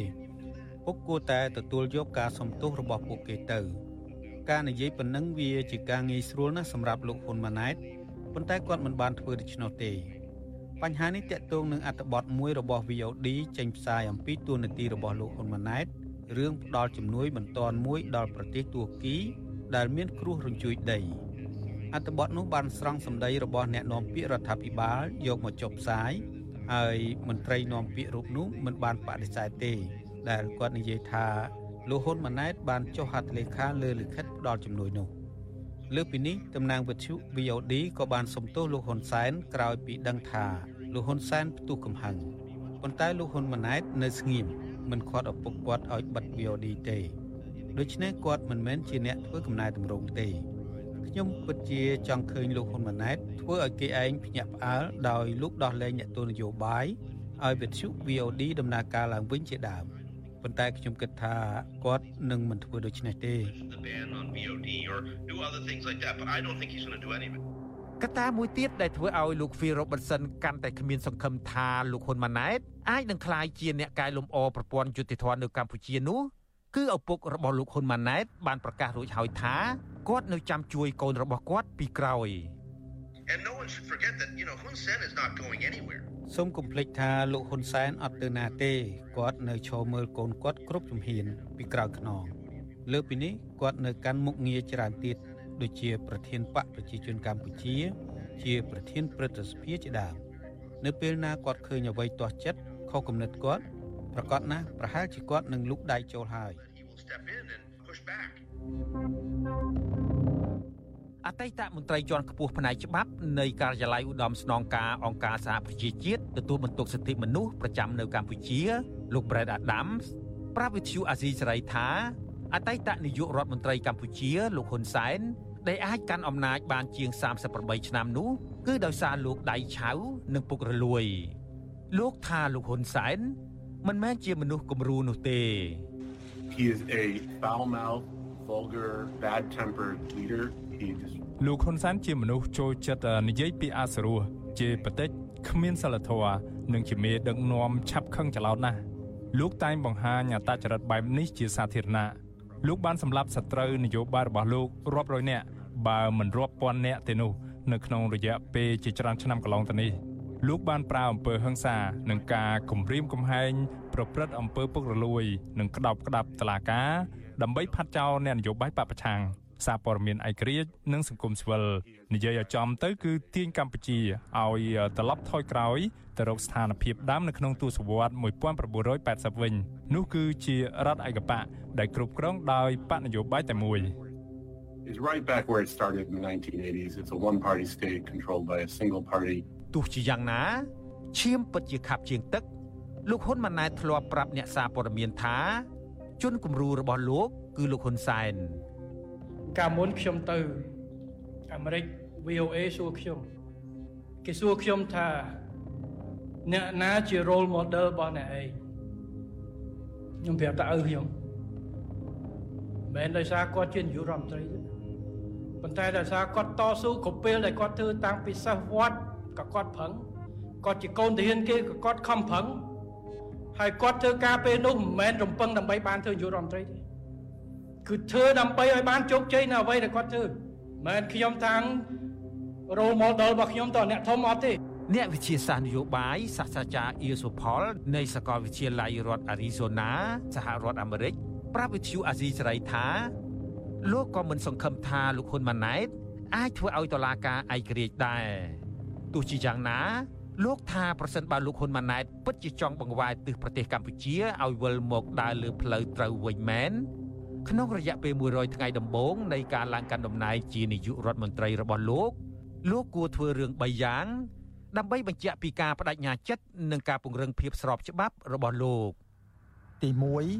ពុកគួរតែទទួលយកការសំទោសរបស់ពួកគេទៅ ការនិយាយប៉ុណ្ណឹងវាជាការងាយស្រួលណាស់សម្រាប់លោកហ៊ុនម៉ាណែតប៉ុន្តែគាត់មិនបានធ្វើដូច្នោះទេបញ្ហានេះតាក់ទងនឹងអត្ថបទមួយរបស់ VOD ចេញផ្សាយអំពីទួនាទីរបស់លោកហ៊ុនម៉ាណែតរឿងផ្ដាល់ជំនួយបន្ទាន់មួយដល់ប្រទេសទួរគី ដែលមានគ្រោះរញ្ជួយដីអត្ថបទនោះបានស្រង់សម្ដីរបស់អ្នកនាំពាក្យរដ្ឋាភិបាលយកមកចុះផ្សាយហើយមន្ត្រីនាំពាក្យរូបនោះមិនបានបដិសេធទេ ដែលគាត់និយាយថា លោកហ៊ុនម៉ាណែតបានចុះហត្ថលេខាលើលិខិតផ្ដល់ជំនួយនោះលើពីនេះតំណាងវិទ្យុ VOD ក៏បានសំទោសលោកហ៊ុនសែនក្រោយពីដឹងថាលោកហ៊ុនសែនផ្ទុះកំហឹងប៉ុន្តែលោកហ៊ុនម៉ាណែតនៅស្ងៀមមិនខាត់ឪពុកគាត់ឲ្យបិទ VOD ទេដូច្នេះគាត់មិនមែនជាអ្នកធ្វើកំណែតម្រង់ទេខ្ញុំពិតជាចង់ឃើញលោកហ៊ុនម៉ាណែតធ្វើឲ្យគេឯងភ្ញាក់ផ្អើលដោយលោកដោះលែងអ្នកទស្សនយោបាយឲ្យវិទ្យុ VOD ដំណើរការឡើងវិញជាដើម ប៉ុន្តែខ្ញុំគិតថាគាត់នឹងមិនធ្វើដូច្នេះទេកត្តាមួយទៀតដែលធ្វើឲ្យលោក Phil Robertson កាន់តែគ្មានសង្ឃឹមថាលោកហ៊ុនម៉ាណែតអាចនឹងក្លាយជាអ្នកកែលម្អប្រព័ន្ធយុតិធម៌នៅកម្ពុជានោះគឺឪពុករបស់លោកហ៊ុនម៉ាណែតបានប្រកាសរួចហើយថាគាត់នៅចាំជួយកូនរបស់គាត់ពីក្រោយ And no one should forget that, you know, Hun Sen is not going anywhere. សូមកុំភ្លេចថាលោកហ៊ុនសែនអត់ទៅណាទេគាត់នៅឈរមើលកូនគាត់គ្រប់ជំហានពីក្រៅខ្នងលើពីនេះគាត់នៅកាន់មុខងារច្រើនទៀតដូចជាប្រធានបកប្រជាជនកម្ពុជា ជាប្រធានព្រឹទ្ធសភាជាដើមនៅពេលណាគាត់ឃើញអ្វីទាស់ចិត្តខុសគំនិតគាត់ប្រកាសណាស់ប្រហែលជាគាត់នឹងលុកដៃចូលហើយ Step in and អតីតមន្ត្រីជាន់ខ្ពស់ផ្នែកច្បាប់នៃការិយាល័យឧត្តមស្នងការអង្គការសហប្រជាជាតិទទួលបន្ទុកសិទ្ធិមនុស្សប្រចាំនៅកម្ពុជាលោក Brad Adams ប្រាប់វិទ្យុអាស៊ីសេរីថាអតីតនាយករដ្ឋមន្ត្រីកម្ពុជាលោកហ៊ុនសែនដែលអាចកាន់អំណាចបានជាង38ឆ្នាំនោះគឺដោយសារលោកដៃឆៅនិងពុករលួយ លោកថាលោកហ៊ុនសែនមិនមែនជាមនុស្សគំរូនោះទេ He is a foul-mouthed, vulgar, bad-tempered leader. He just លោកហ៊ុនសែនជាមនុស្សចូលចិត្តនិយាយពីអសរោះជាបតិចគ្មានសិលធម៌និងជាមេដឹកនាំឆាប់ខឹងចលោតណាស់លោកតែងបង្ហាញអត្តចរិតបែបនេះជាសាធារណៈលោកបានសម្លាប់សត្រូវនយោបាយរបស់លោករាប់រយនាក់បើមិនរាប់ពាន់នាក់ទេនោះនៅក្នុងរយៈពេលជាច្រើនឆ្នាំកន្លងទៅនេះលោកបានប្រើអំពើហិង្សានិងការគំរាមកំហែងប្រព្រឹត្តអំពើពុករលួយ និងក្តោបក្តាប់តឡាការដើម្បីផាត់ចោលអ្នកនយោបាយបពប្រឆាំង សារព័ត៌មានឯករាជ្យនិងសង្គមស៊ីវិលនិយាយឲ្យចំទៅគឺទាញកម្ពុជាឲ្យត្រឡប់ថយក្រោយទៅរកស្ថានភាពដើមនៅក្នុងទសវត្ស1980វិញនោះគឺជារដ្ឋឯកបកដែលគ្រប់គ្រងដោយបកនយោបាយតែមួយ is right back where it started in the 1980s. It's a one-party state controlled by a single party. ទោះជាយ៉ាងណាឈាមពិតជាខាប់ជាងទឹកលោកហ៊ុនម៉ាណែតធ្លាប់ប្រាប់អ្នកសារព័ត៌មានថាជនគំរូរបស់លោក គឺលោកហ៊ុនសែន កាលមុនខ្ញុំទៅអាមេរិក VOA សួរខ្ញុំគេសួរខ្ញុំថាអ្នកណាជា role model របស់អ្នកឯងខ្ញុំប្រាប់តើឪខ្ញុំមិនដោយសារគាត់ជានាយករដ្ឋមន្ត្រីទេប៉ុន្តែដោយសារគាត់តស៊ូគ្រប់ពេលដែលគាត់ធ្វើតាំងពីសិស្សវត្តក៏គាត់ប្រឹងគាត់ជាកូនទាហានគេក៏គាត់ខំប្រឹងហើយគាត់ធ្វើការពេលនោះមិនមែនរំពឹងដើម្បីបានធ្វើនាយករដ្ឋមន្ត្រីទេ គឺធ្វើដើម្បីឲ្យបានជោគជ័យនៅអ្វីដែលគាត់ធ្វើមិនមែនខ្ញុំតាំង role model របស់ខ្ញុំតអ្នកធំអត់ទេអ្នកវិទ្យាសាស្ត្រនយោបាយសាស្ត្រាចារ្យអ៊ីសូផលនៃសាកលវិទ្យាល័យរដ្ឋអារីโซណាសហរដ្ឋអាមេរិកប្រាប់វិទ្យុអាស៊ីសេរីថាលោកក៏មិនសង្ឃឹមថាលោកហ៊ុនម៉ាណែតអាចធ្វើឲ្យតុលាការឯករាជ្យដែរទោះជាយ៉ាងណា លោកថាប្រសិនបើលោកហ៊ុនម៉ាណែតពិតជាចង់បង្វែរទិសប្រទេសកម្ពុជាឲ្យវិលមកដើរលើផ្លូវត្រូវវិញមែន ក្នុងរយៈពេល100ថ្ងៃដំបូងនៃការឡើងកាន់តំណែងជានាយករដ្ឋមន្ត្រីរបស់លោកលោកគួរធ្វើរឿង3យ៉ាងដើម្បីបញ្ជាក់ពីការបដិញ្ញាចិត្តនិងការពង្រឹងភាពស្របច្បាប់របស់លោកទី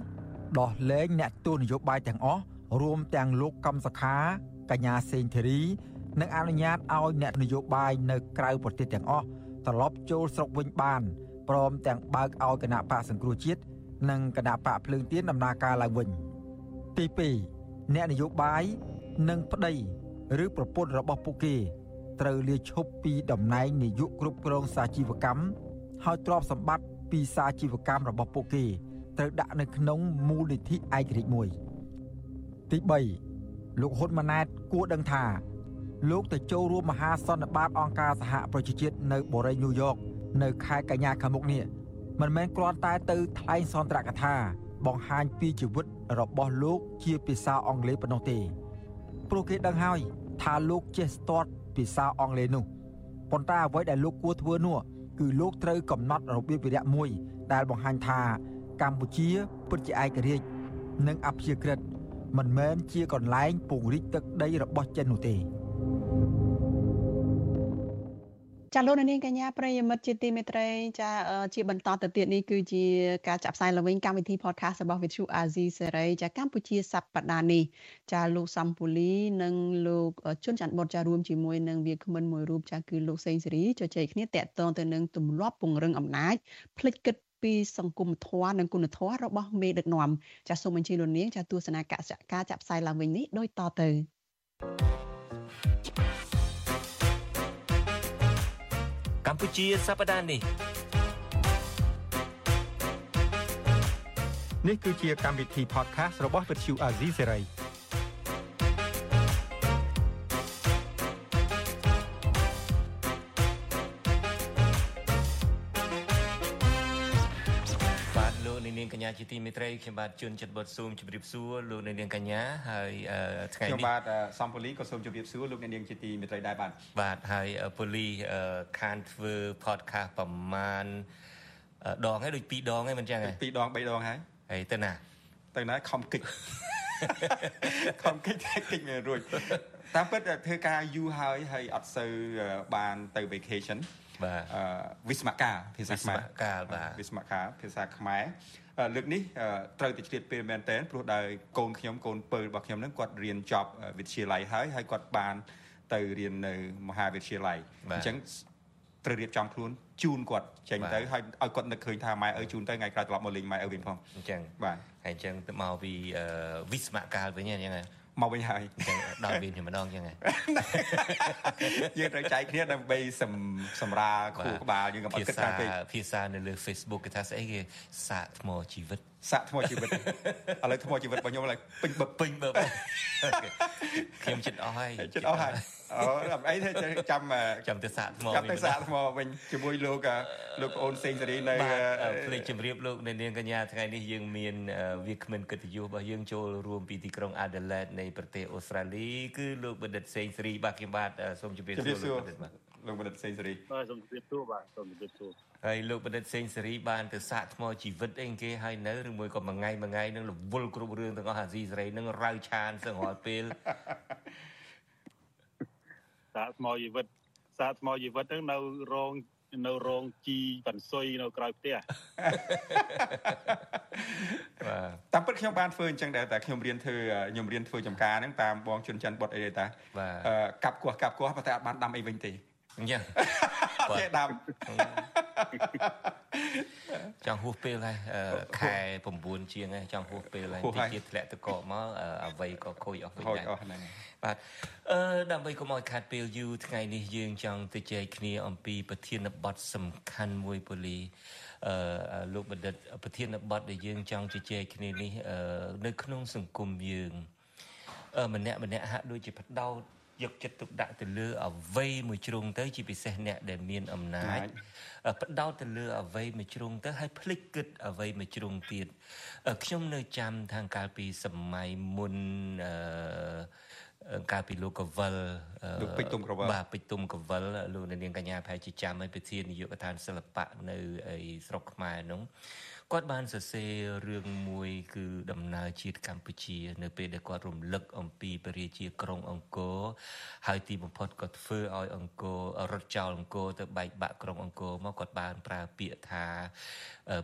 1ដោះលែងអ្នកទស្សនយោបាយទាំងអស់រួមទាំងលោកកំសខាកញ្ញាសេងធីរីនិងអនុញ្ញាតឲ្យអ្នកនយោបាយនៅក្រៅប្រទេសទាំងអស់ត្រឡប់ចូលស្រុកវិញបានព្រមទាំងបើកឲ្យគណៈបកសង្គ្រោះជាតិនិងគណៈបកភ្លើងទៀនដំណើរការឡើងវិញ ទី2អ្នកនយោបាយនិងប្តីឬប្រពន្ធរបស់ពួកគេត្រូវលាឈប់ពីតំណែងនាយកគ្រប់គ្រងសាជីវកម្មហើយទ្រព្យសម្បត្តិពីសាជីវកម្មរបស់ពួកគេត្រូវដាក់នៅក្នុងមូលនិធិឯករាជ្យមួយទី3លោកហ៊ុនម៉ាណែតគួរដឹងថាលោកទៅចូលរួមមហាសន្និបាតអង្គការសហប្រជាជាតិនៅបូរីញូវយ៉កនៅខែកញ្ញាខាងមុខនេះមិនមែនគ្រាន់តែទៅថ្លែងសន្ទរកថា បង្ហាញពីជីវិតរបស់លោកជាភាសាអង់គ្លេសប៉ុណ្ណោះទេព្រោះគេដឹងហើយថាលោកចេះស្ទាត់ភាសាអង់គ្លេសនោះប៉ុន្តែអ្វីដែលលោកគួរធ្វើនោះគឺលោកត្រូវកំណត់របៀបវិរៈមួយ ដែលបង្ហាញថាកម្ពុជាពិតជាឯករាជ្យនិងអព្យាក្រឹតមិនមែនជាកន្លែងពង្រីកទឹកដីរបស់ចិននោះទេ ចាលោកនាងកញ្ញាប្រិយមិត្តជាទីមេត្រីចាជាបន្តទៅទៀតនេះគឺជាការចាក់ផ្សាយឡើងវិញកម្មវិធី podcast របស់ Vithu Azizi សេរីចាកម្ពុជាសប្តាហ៍នេះចាលោកសំពូលីនិងលោកជុនច័ន្ទបុតចារួមជាមួយនឹងវាគ្មិនមួយរូបចាគឺលោកសេងសេរីជជែកគ្នាតាក់ទងទៅនឹងទម្លាប់ពង្រឹងអំណាចផ្លិចគិតពីសង្គមធម៌និងគុណធម៌របស់មេដឹកនាំចាសូមអញ្ជើញលោកនាងចាទស្សនាការចាក់ផ្សាយឡើងវិញនេះដូចតទៅ thank you កម្ពុជាសប្តាហ៍នេះនេះគឺជាកម្មវិធី podcast របស់ Vuthu Azizi Serai ញ្ញា ជាទីមេត្រីខ្ញុំបាទជួនចិត្តបុតស៊ូមជម្រាបសួរលោកអ្នកនាងកញ្ញាហើយថ្ងៃនេះខ្ញុំបាទសំពូលីក៏សូមជម្រាបសួរលោកអ្នកនាងជាទីមេត្រីដែរបាទបាទហើយពូលីខានធ្វើ podcast ប្រមាណដងហើយដូច2ដងហើយមិនចឹងហ៎2ដង3ដងហើយហើយទៅណាទៅណាខំគិចខំគិចគិចមានរួចតាមពិតធ្វើការយូរហើយហើយអត់សូវបានទៅ vacation បាទវិស្មកាភាសាខ្មែរវិស្មកាបាទវិស្មកាភាសាខ្មែរ លើកនេះត្រូវតែឆ្លៀតពេលមែនតើព្រោះដែលកូនខ្ញុំកូនពៅរបស់ខ្ញុំនឹងគាត់រៀនចប់វិទ្យាល័យហើយហើយគាត់បានទៅរៀននៅមហាវិទ្យាល័យអញ្ចឹងត្រូវរៀបចំខ្លួនជូនគាត់ចេញទៅហើយឲ្យគាត់នឹកឃើញថាម៉ែឪជូនទៅថ្ងៃក្រោយត្រឡប់មកលេងម៉ែឪវិញផងអញ្ចឹងបាទហើយអញ្ចឹងទៅមកពីវិស្មកាលវិញអញ្ចឹង មកវិញហើយដល់វិញម្ដងចឹងហ៎យើងត្រូវចែកគ្នាដើម្បីសម្រាលខួរក្បាលយើងកុំអត់គិតថាពេកភាសានៅលើ Facebook គេថាស្អីគេសាកថ្មជីវិតសាក់ថ្មជីវិតឥឡូវថ្មជីវិតរបស់ខ្ញុំឡើយពេញបឹបពេញបឹបខ្ញុំចិត្តអស់ហើយចិត្តអស់ហើយ អូអីទេចាំចាំទៅសាក់ថ្មចាំទៅសាក់ថ្មវិញជាមួយលោកលោកប្អូនសេងសេរីនៅភ្លេចជម្រាបលោកនៅនាងកញ្ញាថ្ងៃនេះយើងមានវាគ្មិនកិត្តិយសរបស់យើងចូលរួមពីទីក្រុង Adelaide នៃប្រទេសអូស្ត្រាលីគឺលោកបណ្ឌិតសេងសេរីបាទខ្ញុំបាទសូមជម្រាបសួរលោកបណ្ឌិតបាទលោកបណ្ឌិតសេងសេរីបាទសូមជម្រាបសួរបាទសូមជម្រាបសួរហើយលោកបណ្ឌិតសេងសេរីបានទៅសាកថ្មជីវិតអីគេហើយនៅឬមួយក៏មួយថ្ងៃមួយថ្ងៃនឹងរវល់គ្រប់រឿងទាំងអស់អាស៊ីសេរីនឹងរាវឆានសឹងរាល់ពេល សាកថ្មជីវិតសាកថ្មជីវិតហ្នឹងនៅរងនៅរងជីបន្សុយនៅក្រៅផ្ទះបាទតាមពិតខ្ញុំបានធ្វើអញ្ចឹងដែរតែខ្ញុំរៀនធ្វើខ្ញុំរៀនធ្វើចំការហ្នឹងតាមបងជុនច័ន្ទបុតអីតាកាប់គោះកាប់គោះប៉ុន្តែអត់បានដាំអីវិញទេអញ្ចឹង ចេះដាំចង់ហួសពេលហើយខែ9ជាងហើយចង់ហួសពេលហើយទីទៀតធ្លាក់ទៅកកមកអ្វីក៏ខូចអស់វិញដែរបាទអឺដើម្បីកុំឲ្យខាត់ពេលយូរថ្ងៃនេះយើងចង់ទៅជែកគ្នាអំពីប្រធានបទសំខាន់មួយពូលីអឺលោកបណ្ឌិតប្រធានបទដែលយើងចង់ជជែកគ្នានេះនៅក្នុងសង្គមយើងម្នាក់ម្នាក់ហាក់ដូចជាបដោត យកចិត្តទុកដាក់ទៅលើអវ័យមួយជ្រុងទៅជាពិសេសអ្នកដែលមានអំណាចបដោតទៅលើអវ័យមួយជ្រុងទៅហើយភ្លេចគិតអវ័យមួយជ្រុងទៀតខ្ញុំនៅចាំថាងកាលពីសម័យមុនអឺ កាលពីលោកកវិលលោកពេជ្រទុំកវិលបាទពេជ្រទុំកវិលលោកនាងកញ្ញាប្រហែលជាចាំហើយប្រធាននាយកដ្ឋានសិល្បៈនៅឯស្រុកខ្មែរនោះគាត់បានសរសេររឿងមួយគឺដំណើរជាតិកម្ពុជា នៅពេលដែលគាត់រំលឹកអំពីពរាជាក្រុងអង្គរហើយទីបំផុតគាត់ធ្វើឲ្យអង្គររត់ចោលអង្គរទៅបែកបាក់ក្រុងអង្គរមកគាត់បានប្រើពាក្យថា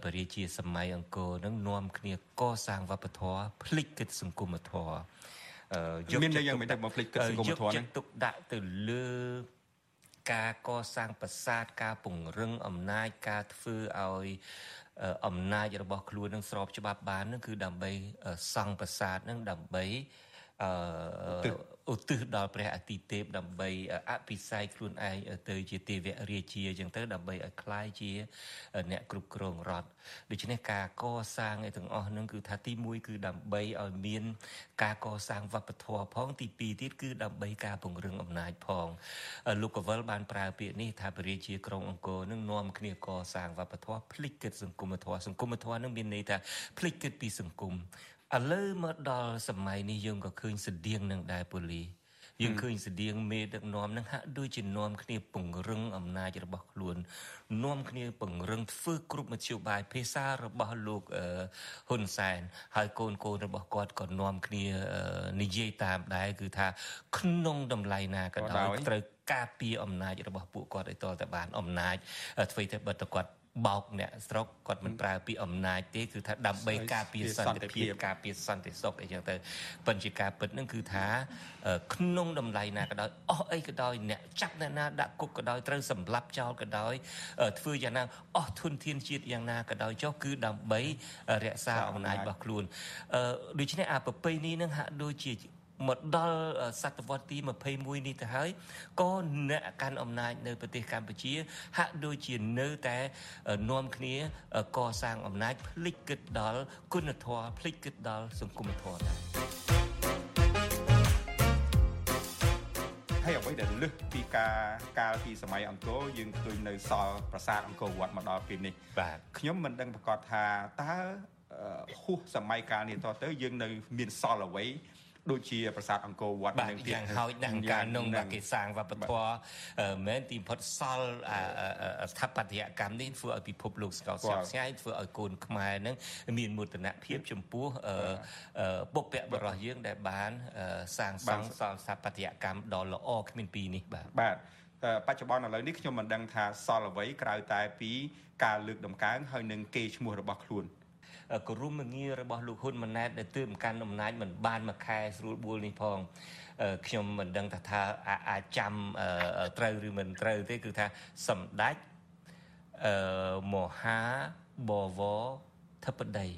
ពរាជាសម័យអង្គរនឹងនាំគ្នាកសាងវប្បធម៌ភ្លេចគិតសង្គមធម៌ យកមានយ៉ាងមិនតែមកភ្លេចគិតសង្គមធម៌នេះទុកដាក់ទៅលើការកសាងប្រាសាទការពង្រឹងអំណាចការធ្វើឲ្យអំណាចរបស់ខ្លួននឹងស្របច្បាប់បាននឹងគឺដើម្បីសង់ប្រាសាទនឹងដើម្បី អឺឧទ្ទិសដល់ព្រះអាទិទេពដើម្បីអភិសេកខ្លួនឯងទៅជាទេវរាជាអញ្ចឹងទៅដើម្បីឲ្យคล้ายជាអ្នកគ្រប់គ្រងរដ្ឋដូច្នេះការកសាងឯទាំងអស់ហ្នឹងគឺថាទី1គឺដើម្បីឲ្យមានការកសាងវប្បធម៌ផងទី2ទៀតគឺដើម្បីការពង្រឹងអំណាចផងលោកកវលបានប្រើពាក្យនេះថាពរាជាក្រុងអង្គរនឹងនាំគ្នាកសាងវប្បធម៌ភ្លេចគិតសង្គមធម៌សង្គមធម៌នឹងមានន័យថាភ្លេចគិតពីសង្គម ឥឡូវមកដល់សម័យនេះយើងក៏ឃើញស្តៀងនឹងដែរពូលីយើងឃើញស្តៀងមេដឹកនាំនឹងហាក់ដូចជានាំគ្នាពង្រឹងអំណាចរបស់ខ្លួននាំគ្នាពង្រឹងធ្វើគ្រប់មធ្យោបាយភាសារបស់លោកហ៊ុនសែនហើយកូនកូនរបស់គាត់ក៏នាំគ្នានិយាយតាមដែរគឺថាក្នុងតម្លៃណាក៏ដោយត្រូវការពារអំណាចរបស់ពួកគាត់ឲ្យតតែបានអំណាចអ្វីតែបើតគាត់ បោកអ្នកស្រុកគាត់មិនប្រើពីអំណាចទេគឺថាដើម្បីការពារសន្តិភាពការពារសន្តិសុខអីចឹងទៅប៉ុន្តែការពិតនឹងគឺថាក្នុងតម្លៃណាក៏ដោយអស់អីក៏ដោយអ្នកចាប់អ្នកណាដាក់គុកក៏ដោយត្រូវសម្លាប់ចោលក៏ដោយធ្វើយ៉ាងណាអស់ធនធានជាតិយ៉ាងណាក៏ដោយចុះគឺដើម្បីរក្សាអំណាចរបស់ខ្លួនដូច្នេះអាប្រពៃនេះនឹងហាក់ដូចជា មកដល់សតវត្សទី21នេះទៅហើយក៏អ្នកកាន់អំណាចនៅប្រទេសកម្ពុជា ហាក់ដូចជានៅតែនាំគ្នាកសាងអំណាចភ្លេចគិតដល់គុណធម៌ភ្លេចគិតដល់សង្គមធម៌ដែរហើយអ្វីដែលលើសពីការកាលពីសម័យអង្គរយើងឃើញនៅសល់ប្រាសាទអង្គរវត្តមកដល់ពេលនេះបាទខ្ញុំមិនដឹងប្រកាសថាតើហួសសម័យកាលនេះតទៅយើងនៅមានសល់អ្វី ដូចជាប្រាសាទអង្គរវត្តនឹងទៀតយ៉ាងហោចណាស់ការនងគេសាងវប្បធម៌មែនទីផុតសល់ស្ថាបត្យកម្មនេះធ្វើឲ្យពិភពលោកស្គាល់ស្ញប់ស្ញែងធ្វើឲ្យកូនខ្មែរនឹងមានមោទនភាពចំពោះបុព្វបុរសយើងដែលបានសាងសង់សល់ស្ថាបត្យកម្មដ៏ល្អគ្មានពីរនេះបាទបាទបច្ចុប្បន្នឥឡូវនេះខ្ញុំមិនដឹងថាសល់អ្វីក្រៅតែពីការលើកដំកើងហើយនឹងគេឈ្មោះរបស់ខ្លួន គោរមងាររបស់លោកហ៊ុនម៉ាណែតដែលទើបកាន់អំណាចមិនបានមួយខែស្រួលបួលនេះផងខ្ញុំមិនដឹងថាថាអាចចាំត្រូវឬមិនត្រូវទេគឺថាសម្ដេចអឺមហាបវរធិបតី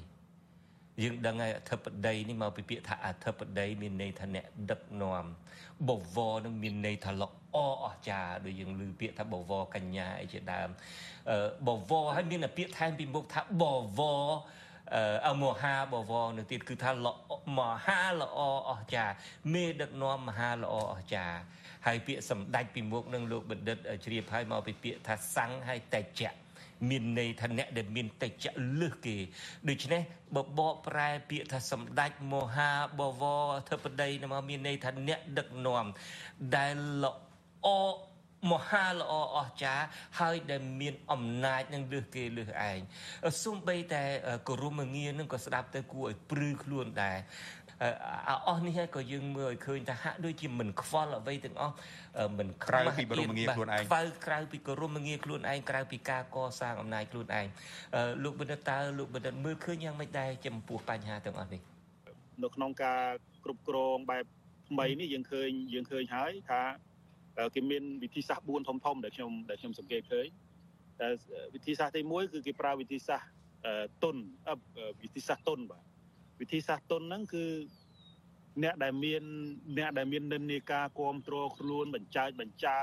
យើងដឹងហើយអធិបតីនេះមកពីពាក្យថាអធិបតីមានន័យថាអ្នកដឹកនាំបវរនឹងមានន័យថាល្អអស្ចារ្យដូចយើងឮពាក្យថាបវរកញ្ញាអីជាដើមបវរហើយមានពាក្យថែមពីមុខថាបវរ អមហាបវរនៅទៀតគឺថាមហាល្អអស្ចារ្យមេដឹកនាំមហាល្អអស្ចារ្យហើយពាក្យសម្ដេចពីមុខនឹងលោកបណ្ឌិតជ្រាបហើយមកពីពាក្យថាសੰហើយតេជៈមានន័យថាអ្នកដែលមានតេជៈលឹះគេដូច្នេះបបកប្រែពាក្យថាសម្ដេចមហាបវរអធិបតីមកមានន័យថាអ្នកដឹកនាំដែលល្អ មហាល្អអស្ចារ្យហើយដែលមានអំណាចនឹងលើសគេលើសឯងសំបីតែគោរមងារនឹងក៏ស្ដាប់ទៅគួរឲ្យព្រឺខ្លួនដែរអស់នេះក៏យើងមើលឲ្យឃើញថាហាក់ដូចជាមិនខ្វល់អ្វីទាំងអស់មិនក្រៅពីបរមងារខ្លួនឯងខ្វល់ក្រៅពីគោរមងារខ្លួនឯងក្រៅពីការកសាងអំណាចខ្លួនឯងលោកបណ្ឌិតតើលោកបណ្ឌិតមើលឃើញយ៉ាងម៉េចដែរចំពោះបញ្ហាទាំងអស់នេះនៅក្នុងការគ្រប់គ្រងបែបថ្មីនេះយើងឃើញយើងឃើញហើយថា គេមានវិធីសាស្ត្រ4ធំធំដែលខ្ញុំដែលខ្ញុំសង្កេតឃើញតែវិធីសាស្ត្រទី1គឺគេប្រើវិធីសាស្ត្រទុនវិធីសាស្ត្រទុនបាទវិធីសាស្ត្រទុនហ្នឹងគឺអ្នកដែលមានអ្នកដែលមាននិន្នាការគ្រប់គ្រងខ្លួនបញ្ចាច់បញ្ចើ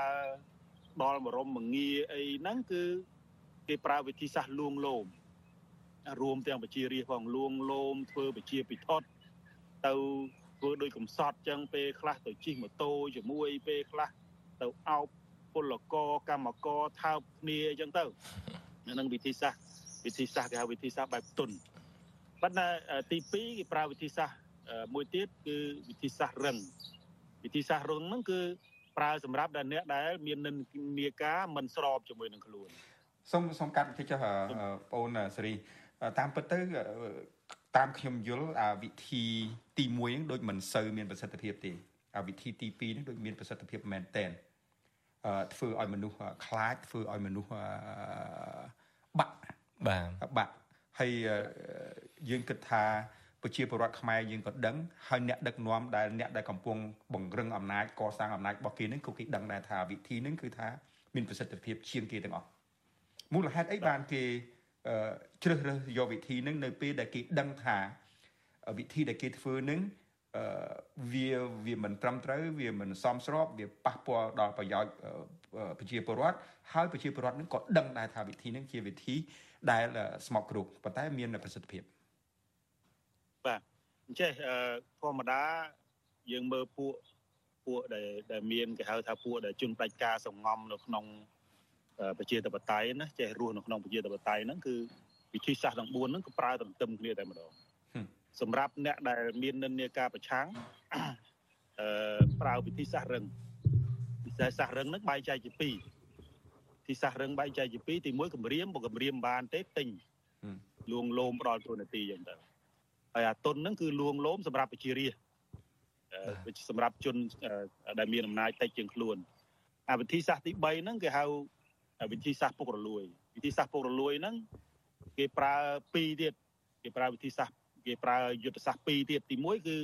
ដល់បរមមងាអីហ្នឹងគឺគេប្រើវិធីសាស្ត្រលួងលោមរួមទាំងបជារាជផងលួងលោមធ្វើបជាពិធដ្ឋទៅធ្វើដោយកំសត់ចឹងពេលខ្លះទៅជិះម៉ូតូជាមួយពេលខ្លះ ទៅអោបពលករកម្មករថើបគ្នាអញ្ចឹងទៅនឹងវិធីសាស្ត្រវិធីសាស្ត្រគេហៅវិធីសាស្ត្របែបទុនប៉ុន្តែទី2គេប្រើវិធីសាស្ត្រមួយទៀតគឺវិធីសាស្ត្ររឹងវិធីសាស្ត្ររឹងហ្នឹងគឺប្រើសម្រាប់ដល់អ្នកដែល មាននិន្នាការមិនស្របជាមួយនឹងខ្លួនសូមសូមកាត់បន្តិចចុះបងអូនសេរីតាមពិតទៅតាមខ្ញុំយល់អាវិធីទី1ហ្នឹងដូចមិនសូវមានប្រសិទ្ធភាពទេអាវិធីទី2ហ្នឹងដូចមានប្រសិទ្ធភាពមែនតែន ធ្វើឲ្យមនុស្សខ្លាចធ្វើឲ្យមនុស្សបាក់បាទបាក់ហើយយើងគិតថាប្រជាពលរដ្ឋខ្មែរយើងក៏ដឹងហើយអ្នកដឹកនាំដែលអ្នកដែលកំពុងបង្រឹងអំណាចកសាងអំណាចរបស់គេនឹងក៏គេដឹងដែរថាវិធីនឹងគឺថាមានប្រសិទ្ធភាពជាងគេទាំងអស់មូលហេតុអីបានគេជ្រើសរើសយកវិធីនឹងនៅពេលដែលគេដឹងថាវិធីដែលគេធ្វើនឹងអឺ វាវាមិនត្រឹមត្រូវវាមិនសមស្របវាប៉ះពាល់ដល់ប្រយោជន៍ប្រជាពលរដ្ឋហើយប្រជាពលរដ្ឋនឹងក៏ដឹងដែរថាវិធីនឹងជាវិធីដែលស្មុគគ្រោកប៉ុន្តែមានប្រសិទ្ធភាពបាទអញ្ចេះធម្មតាយើងមើលពួកពួកដែលដែលមានគេហៅថាពួកដែលជនបដិការសងំនៅក្នុងប្រជាធិបតេយ្យណាចេះរស់នៅក្នុងប្រជាធិបតេយ្យហ្នឹងគឺវិធីសាស្ត្រទាំង4ហ្នឹងក៏ប្រើទន្ទឹមគ្នាតែម្ដង សម្រាប់អ្នកដែលមាននិន្នាការប្រឆាំងអឺប្រើវិធីសាស្ត្ររឹងវិធីសាស្ត្ររឹងហ្នឹងបែងចែកជាពីរវិធីសាស្ត្ររឹងបែងចែកជាពីរទី1គម្រាមបើគម្រាមបានទេទិញលួងលោមផ្ដល់ទូនាទីយ៉ាងទៅហើយអាតុនហ្នឹងគឺលួងលោមសម្រាប់ប្រជារាស្ត្រសម្រាប់ជនដែលមានអំណាចតិចជាងខ្លួនអាវិធីសាស្ត្រទី3ហ្នឹងគេហៅវិធីសាស្ត្រពុករលួយវិធីសាស្ត្រពុករលួយហ្នឹងគេប្រើពីរទៀតគេប្រើវិធីសាស្ត្រ គេប្រើយុទ្ធសាស្ត្រពីរទៀតទី1គឺ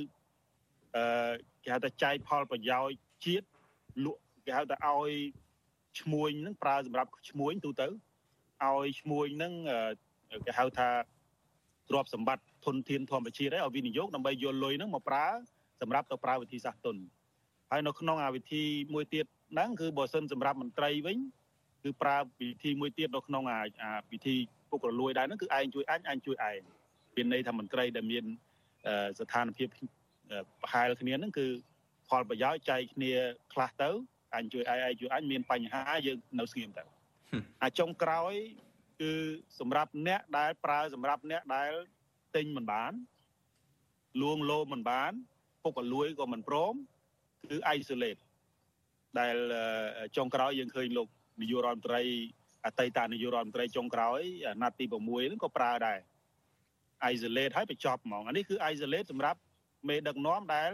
អឺគេហៅថាចែកផលប្រយោជន៍ជាតិលក់គេហៅថាឲ្យឈ្មួញហ្នឹងប្រើសម្រាប់ឈ្មួញទូទៅឲ្យឈ្មួញហ្នឹងគេហៅថាទ្រព្យសម្បត្តិធនធានធម្មជាតិឲ្យវិនិយោគដើម្បីយកលុយហ្នឹងមកប្រើសម្រាប់ទៅប្រើវិធីសាស្ត្រទុនហើយនៅក្នុងអាវិធីមួយទៀតហ្នឹងគឺបើសិនសម្រាប់មន្ត្រីវិញគឺប្រើវិធីមួយទៀតនៅក្នុងអាវិធីពុករលួយដែរហ្នឹងគឺឯងជួយអញអញជួយឯង មានន័យថាមន្ត្រីដែលមានស្ថានភាពប្រហែលគ្នាហ្នឹងគឺផលប្រយោជន៍ចែកគ្នាខ្លះទៅអញជួយឯងឯងជួយអញមានបញ្ហាយើងនៅស្ងៀមទៅអាចុងក្រោយគឺសម្រាប់អ្នកដែលប្រើសម្រាប់អ្នកដែលទិញមិនបានលួងលោមមិនបានពុកអលួយក៏មិនព្រមគឺ isolate ដែលចុងក្រោយយើងឃើញលោកនាយករដ្ឋមន្ត្រីអតីតនាយករដ្ឋមន្ត្រីចុងក្រោយណាត់ទី6ហ្នឹងក៏ប្រើដែរ isolate ហើយបញ្ចប់ហ្មងអានេះគឺ isolate សម្រាប់មេដឹកនាំដែល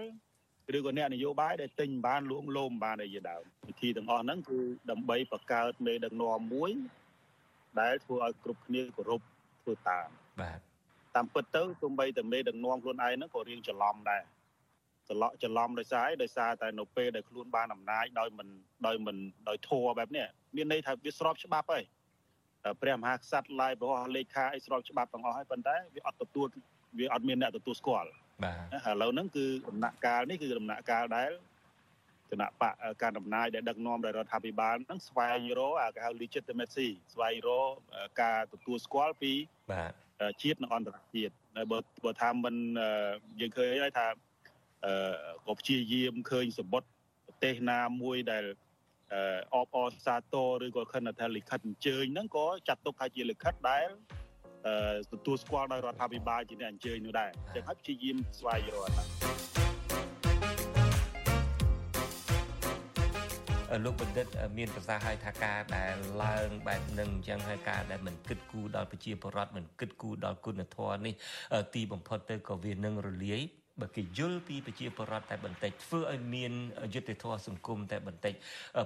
ឬក៏អ្នកនយោបាយដែលទិញបានលួងលោមបានអីជាដើមវិធីទាំងអស់ហ្នឹងគឺដើម្បីបង្កើតមេដឹកនាំមួយ ដែលធ្វើឲ្យគ្រប់គ្នាគោរពធ្វើតាមបាទតាមពិតទៅទោះបីតែមេដឹកនាំខ្លួនឯងហ្នឹងក៏រៀងច្រឡំដែរច្រឡក់ច្រឡំដោយសារអីដោយសារតែនៅពេលដែលខ្លួនបានអំណាចដោយមិនដោយមិនដោយធัวបែបនេះមានន័យថាវាស្របច្បាប់ហើយ ព្រះមហាក្សត្រឡាយប្រហោះលេខាអីស្របច្បាប់ទាំងអស់ហើយប៉ុន្តែវាអត់ទទួលវាអត់មានអ្នកទទួលស្គាល់បាទឥឡូវហ្នឹងគឺដំណាក់កាលនេះគឺដំណាក់កាលដែលគណៈបកការដំណើរដែលដឹកនាំដោយរដ្ឋាភិបាលហ្នឹងស្វែងរកគេហៅ legitimacy ស្វែងរកការទទួលស្គាល់ពីបាទជាតិនិងអន្តរជាតិបើបើថាមិនយើងឃើញហើយថាអឺក៏ព្យាយាមឃើញសម្បត្តិប្រទេសណាមួយដែល អបអរសាទរឬក៏ខិនថាលិខិតអញ្ជើញហ្នឹងក៏ចាត់ទុកថាជាលិខិតដែលទទួលស្គាល់ដោយរដ្ឋាភិបាលជាអ្នកអញ្ជើញនោះដែរអញ្ចឹងហើយព្យាយាមស្វែងរកហ្នឹងលោកបណ្ឌិតមានប្រសាសន៍ឲ្យថាការដែលឡើងបែបនឹងអញ្ចឹងហើយការដែលមិនគិតគូរដល់ប្រជាពលរដ្ឋមិនគិតគូរដល់គុណធម៌នេះទីបំផុតទៅក៏វានឹងរលាយ បើគេយល់ពីប្រជាពលរដ្ឋតែបន្តិចធ្វើឲ្យមានយុត្តិធម៌សង្គមតែបន្តិច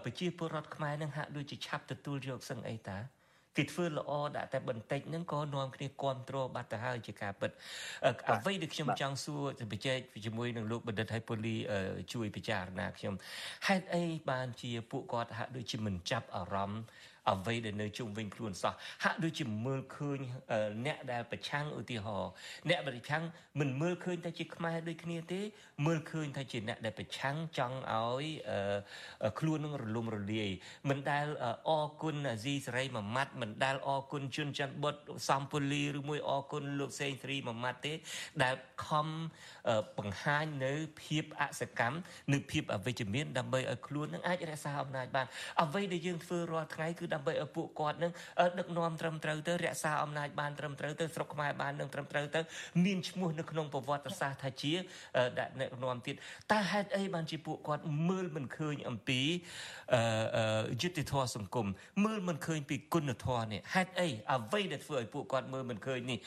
ប្រជាពលរដ្ឋខ្មែរនឹងហាក់ដូចជាឆាប់ទទួលយកសឹងអីតាគេធ្វើល្អដាក់តែបន្តិចហ្នឹងក៏នាំគ្នាគ្រប់គ្រងបាត់ទៅហើយជាការពិតអ្វីដែលខ្ញុំចង់សួរទៅបច្ចេកជាមួយនឹងលោកបណ្ឌិតហើយពូលីជួយពិចារណាខ្ញុំហេតុអីបានជាពួកគាត់ហាក់ដូចជាមិនចាប់អារម្មណ៍ អ្វីដែលនៅជុំវិញខ្លួនសោះហាក់ដូចជាមើលឃើញអ្នកដែលប្រឆាំងឧទាហរណ៍អ្នកប្រឆាំងមិនមើលឃើញតែជាខ្មែរដូចគ្នាទេ មើលឃើញថាជាអ្នកដែលប្រឆាំងចង់ឲ្យខ្លួននឹងរលំរលាយមិនដែលអរគុណអាស៊ីសេរីមួយម៉ាត់មិនដែលអរគុណជុនច័ន្ទបុតសំពូលីឬមួយអរគុណលោកសេងសេរីមួយម៉ាត់ទេ ដែលខំបង្ហាញនៅភាពអសកម្មនិងភាពអវិជ្ជមានដើម្បីឲ្យខ្លួននឹងអាចរក្សាអំណាចបានអ្វីដែលយើងធ្វើរាល់ថ្ងៃគឺដើម្បីឲ្យពួកគាត់នឹងដឹកនាំត្រឹមត្រូវទៅរក្សាអំណាចបានត្រឹមត្រូវទៅស្រុកខ្មែរបាននឹងត្រឹមត្រូវទៅមានឈ្មោះនៅក្នុងប្រវត្តិសាស្ត្រថាជាដឹកនាំទៀតតើហេតុអីបានជាពួកគាត់មើលមិនឃើញអំពីយុត្តិធម៌សង្គមមើលមិនឃើញពីគុណធម៌នេះហេតុអីអ្វីដែលធ្វើឲ្យពួកគាត់មើលមិនឃើញនេះ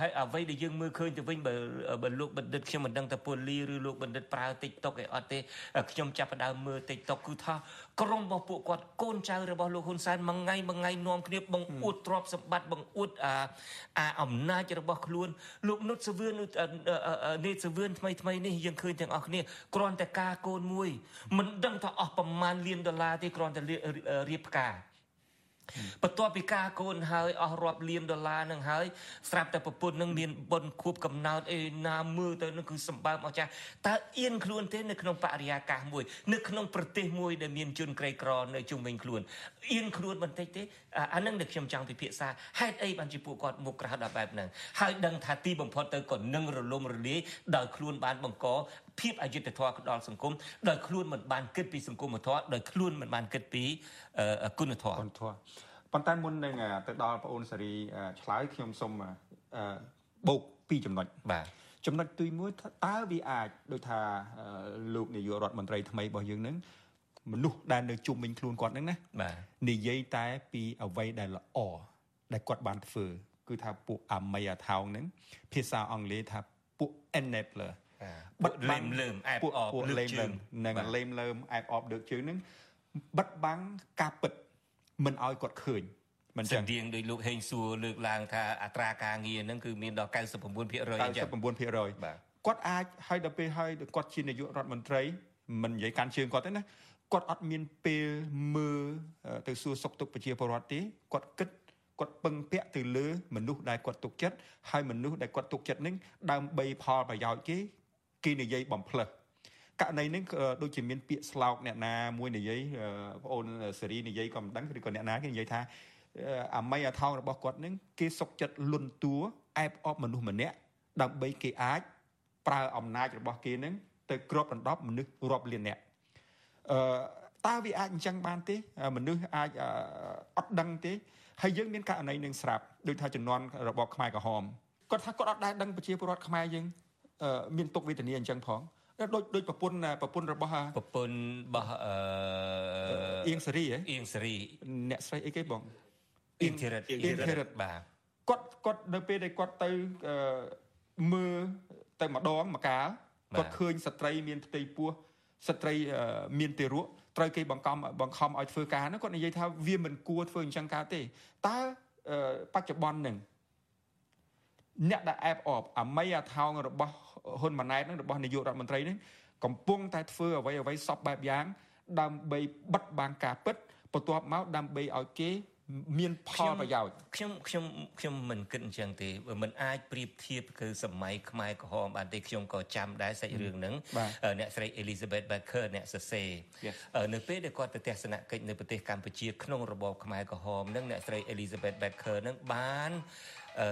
ហើយអ្វីដែលយើងមើលឃើញទៅវិញបើបើលោកបណ្ឌិតខ្ញុំមិនដឹងថាពូលីឬលោកបណ្ឌិតប្រើ TikTok ឯអត់ទេខ្ញុំចាប់ផ្ដើមមើល TikTok គឺថា ក្រុមរបស់ពួកគាត់កូនចៅរបស់លោកហ៊ុនសែនមួយថ្ងៃមួយថ្ងៃនាំគ្នាបង្អួតទ្រព្យសម្បត្តិបង្អួតអាអាអំណាចរបស់ខ្លួនលោកនុតសវឿននេតសវឿនថ្មីថ្មីនេះយើងឃើញទាំងអស់គ្នាគ្រាន់តែការកូនមួយមិនដឹងថាអស់ប្រមាណលានដុល្លារទេគ្រាន់តែរៀបផ្កា បន្ទាប់ពីការកូនហើយអស់រាប់លានដុល្លារនឹងហើយស្រាប់តែប្រពន្ធនឹងមានបុណ្យខួបកំណើតអីណាមើលទៅនឹងគឺសម្បើមអស្ចារ្យតើអៀនខ្លួនទេនៅក្នុងបរិយាកាសមួយ នៅក្នុងប្រទេសមួយដែលមានជនក្រីក្រនៅជុំវិញខ្លួនអៀនខ្លួនបន្តិចទេអានឹងដែលខ្ញុំចង់ពិភាក្សាហេតុអីបានជាពួកគាត់មុខក្រៅដល់បែបហ្នឹងហើយដឹងថាទីបំផុតទៅក៏នឹងរលំរលាយដោយខ្លួនបានបង្ក ភាពអយុត្តិធម៌ដល់សង្គមដោយខ្លួនមិនបានគិតពីសង្គមធម៌ដោយខ្លួនមិនបានគិតពីគុណធម៌គុណធម៌ប៉ុន្តែមុននឹងទៅដល់បងអូនសេរីឆ្លើយខ្ញុំសូមបូកពីរចំណុចបាទចំណុចទី1តើវាអាចដូចថាលោកនាយករដ្ឋមន្ត្រីថ្មីរបស់យើងនឹងមនុស្សដែលនៅជុំវិញខ្លួនគាត់ហ្នឹងណាបាទនិយាយតែពីអ្វីដែលល្អដែលគាត់បានធ្វើគឺថាពួកអាមីអាថោងហ្នឹងភាសាអង់គ្លេសថាពួក enabler បិទលេមលើមអែបអបលើកជើងនឹងលេមលើមអែបអបលើកជើងហ្នឹងបិទបាំងការពិតមិនឲ្យគាត់ឃើញមិនចឹងទៀងដោយលោកហេងសួរលើកឡើងថាអត្រាការងារហ្នឹងគឺមានដល់99%អញ្ចឹង99%បាទគាត់អាចឲ្យដល់ពេលឲ្យគាត់ជានាយករដ្ឋមន្ត្រីមិននិយាយកាន់ជើងគាត់ទេណាគាត់អត់មានពេលមើលទៅសួរសុខទុក្ខប្រជាពលរដ្ឋទេគាត់គិតគាត់ពឹងពាក់ទៅលើមនុស្សដែលគាត់ទុកចិត្តហើយមនុស្សដែលគាត់ទុកចិត្តនឹងដើម្បីផលប្រយោជន៍គេ គេនិយាយបំផ្លើសករណីនេះដូចជាមានពាក្យស្លោកអ្នកណាមួយនិយាយបងអូនសេរីនិយាយក៏មិនដឹងឬក៏អ្នកណាគេនិយាយថាអាមីអាថោងរបស់គាត់នឹងគេសុកចិត្តលុនតួអែបអបមនុស្សម្នាក់ដើម្បីគេអាចប្រើអំណាចរបស់គេនឹងទៅគ្របដណ្ដប់មនុស្សរាប់លានអ្នកអឺតើវាអាចអញ្ចឹងបានទេមនុស្សអាចអត់ដឹងទេហើយយើងមានករណីនឹងស្រាប់ដូចថាចំនួនរបបខ្មែរក្រហមគាត់ថាគាត់អត់ដែលដឹងប្រជាពលរដ្ឋខ្មែរយើង មានទុកវេទនាអញ្ចឹងផងដូចដូចប្រពន្ធប្រពន្ធរបស់ប្រពន្ធរបស់អឺអៀងសេរីហ៎អៀងសេរីអ្នកស្រីអីគេបងអៀងធីរិតអៀងធីរិតបាទគាត់គាត់នៅពេលដែលគាត់ទៅមើលទៅម្ដងម្កាលគាត់ឃើញស្ត្រីមានផ្ទៃពោះស្ត្រីមានទារកត្រូវគេបង្ខំបង្ខំឲ្យធ្វើការហ្នឹងគាត់និយាយថាវាមិនគួរធ្វើអញ្ចឹងកើតទេតើបច្ចុប្បន្នហ្នឹងអ្នកដែលអែបអបអាមីអាថោងរបស់ ហ៊ុនម៉ាណែតហ្នឹងរបស់នាយករដ្ឋមន្ត្រីហ្នឹងកំពុងតែធ្វើអ្វីអ្វីសពបែបយ៉ាង ដើម្បីបិទបាំងការពិតបន្ទាប់មកដើម្បីឲ្យគេមានផលប្រយោជន៍ខ្ញុំខ្ញុំខ្ញុំមិនគិតអញ្ចឹងទេបើមិនអាចប្រៀបធៀបគឺសម័យខ្មែរក្រហមបានទេខ្ញុំក៏ចាំដែរសាច់រឿងហ្នឹងអ្នកស្រី Elizabeth Baker អ្នកសរសេរនៅពេលដែលគាត់ទៅទស្សនកិច្ចនៅប្រទេសកម្ពុជាក្នុងរបបខ្មែរក្រហមហ្នឹងអ្នកស្រី Elizabeth Baker ហ្នឹងបានអឺ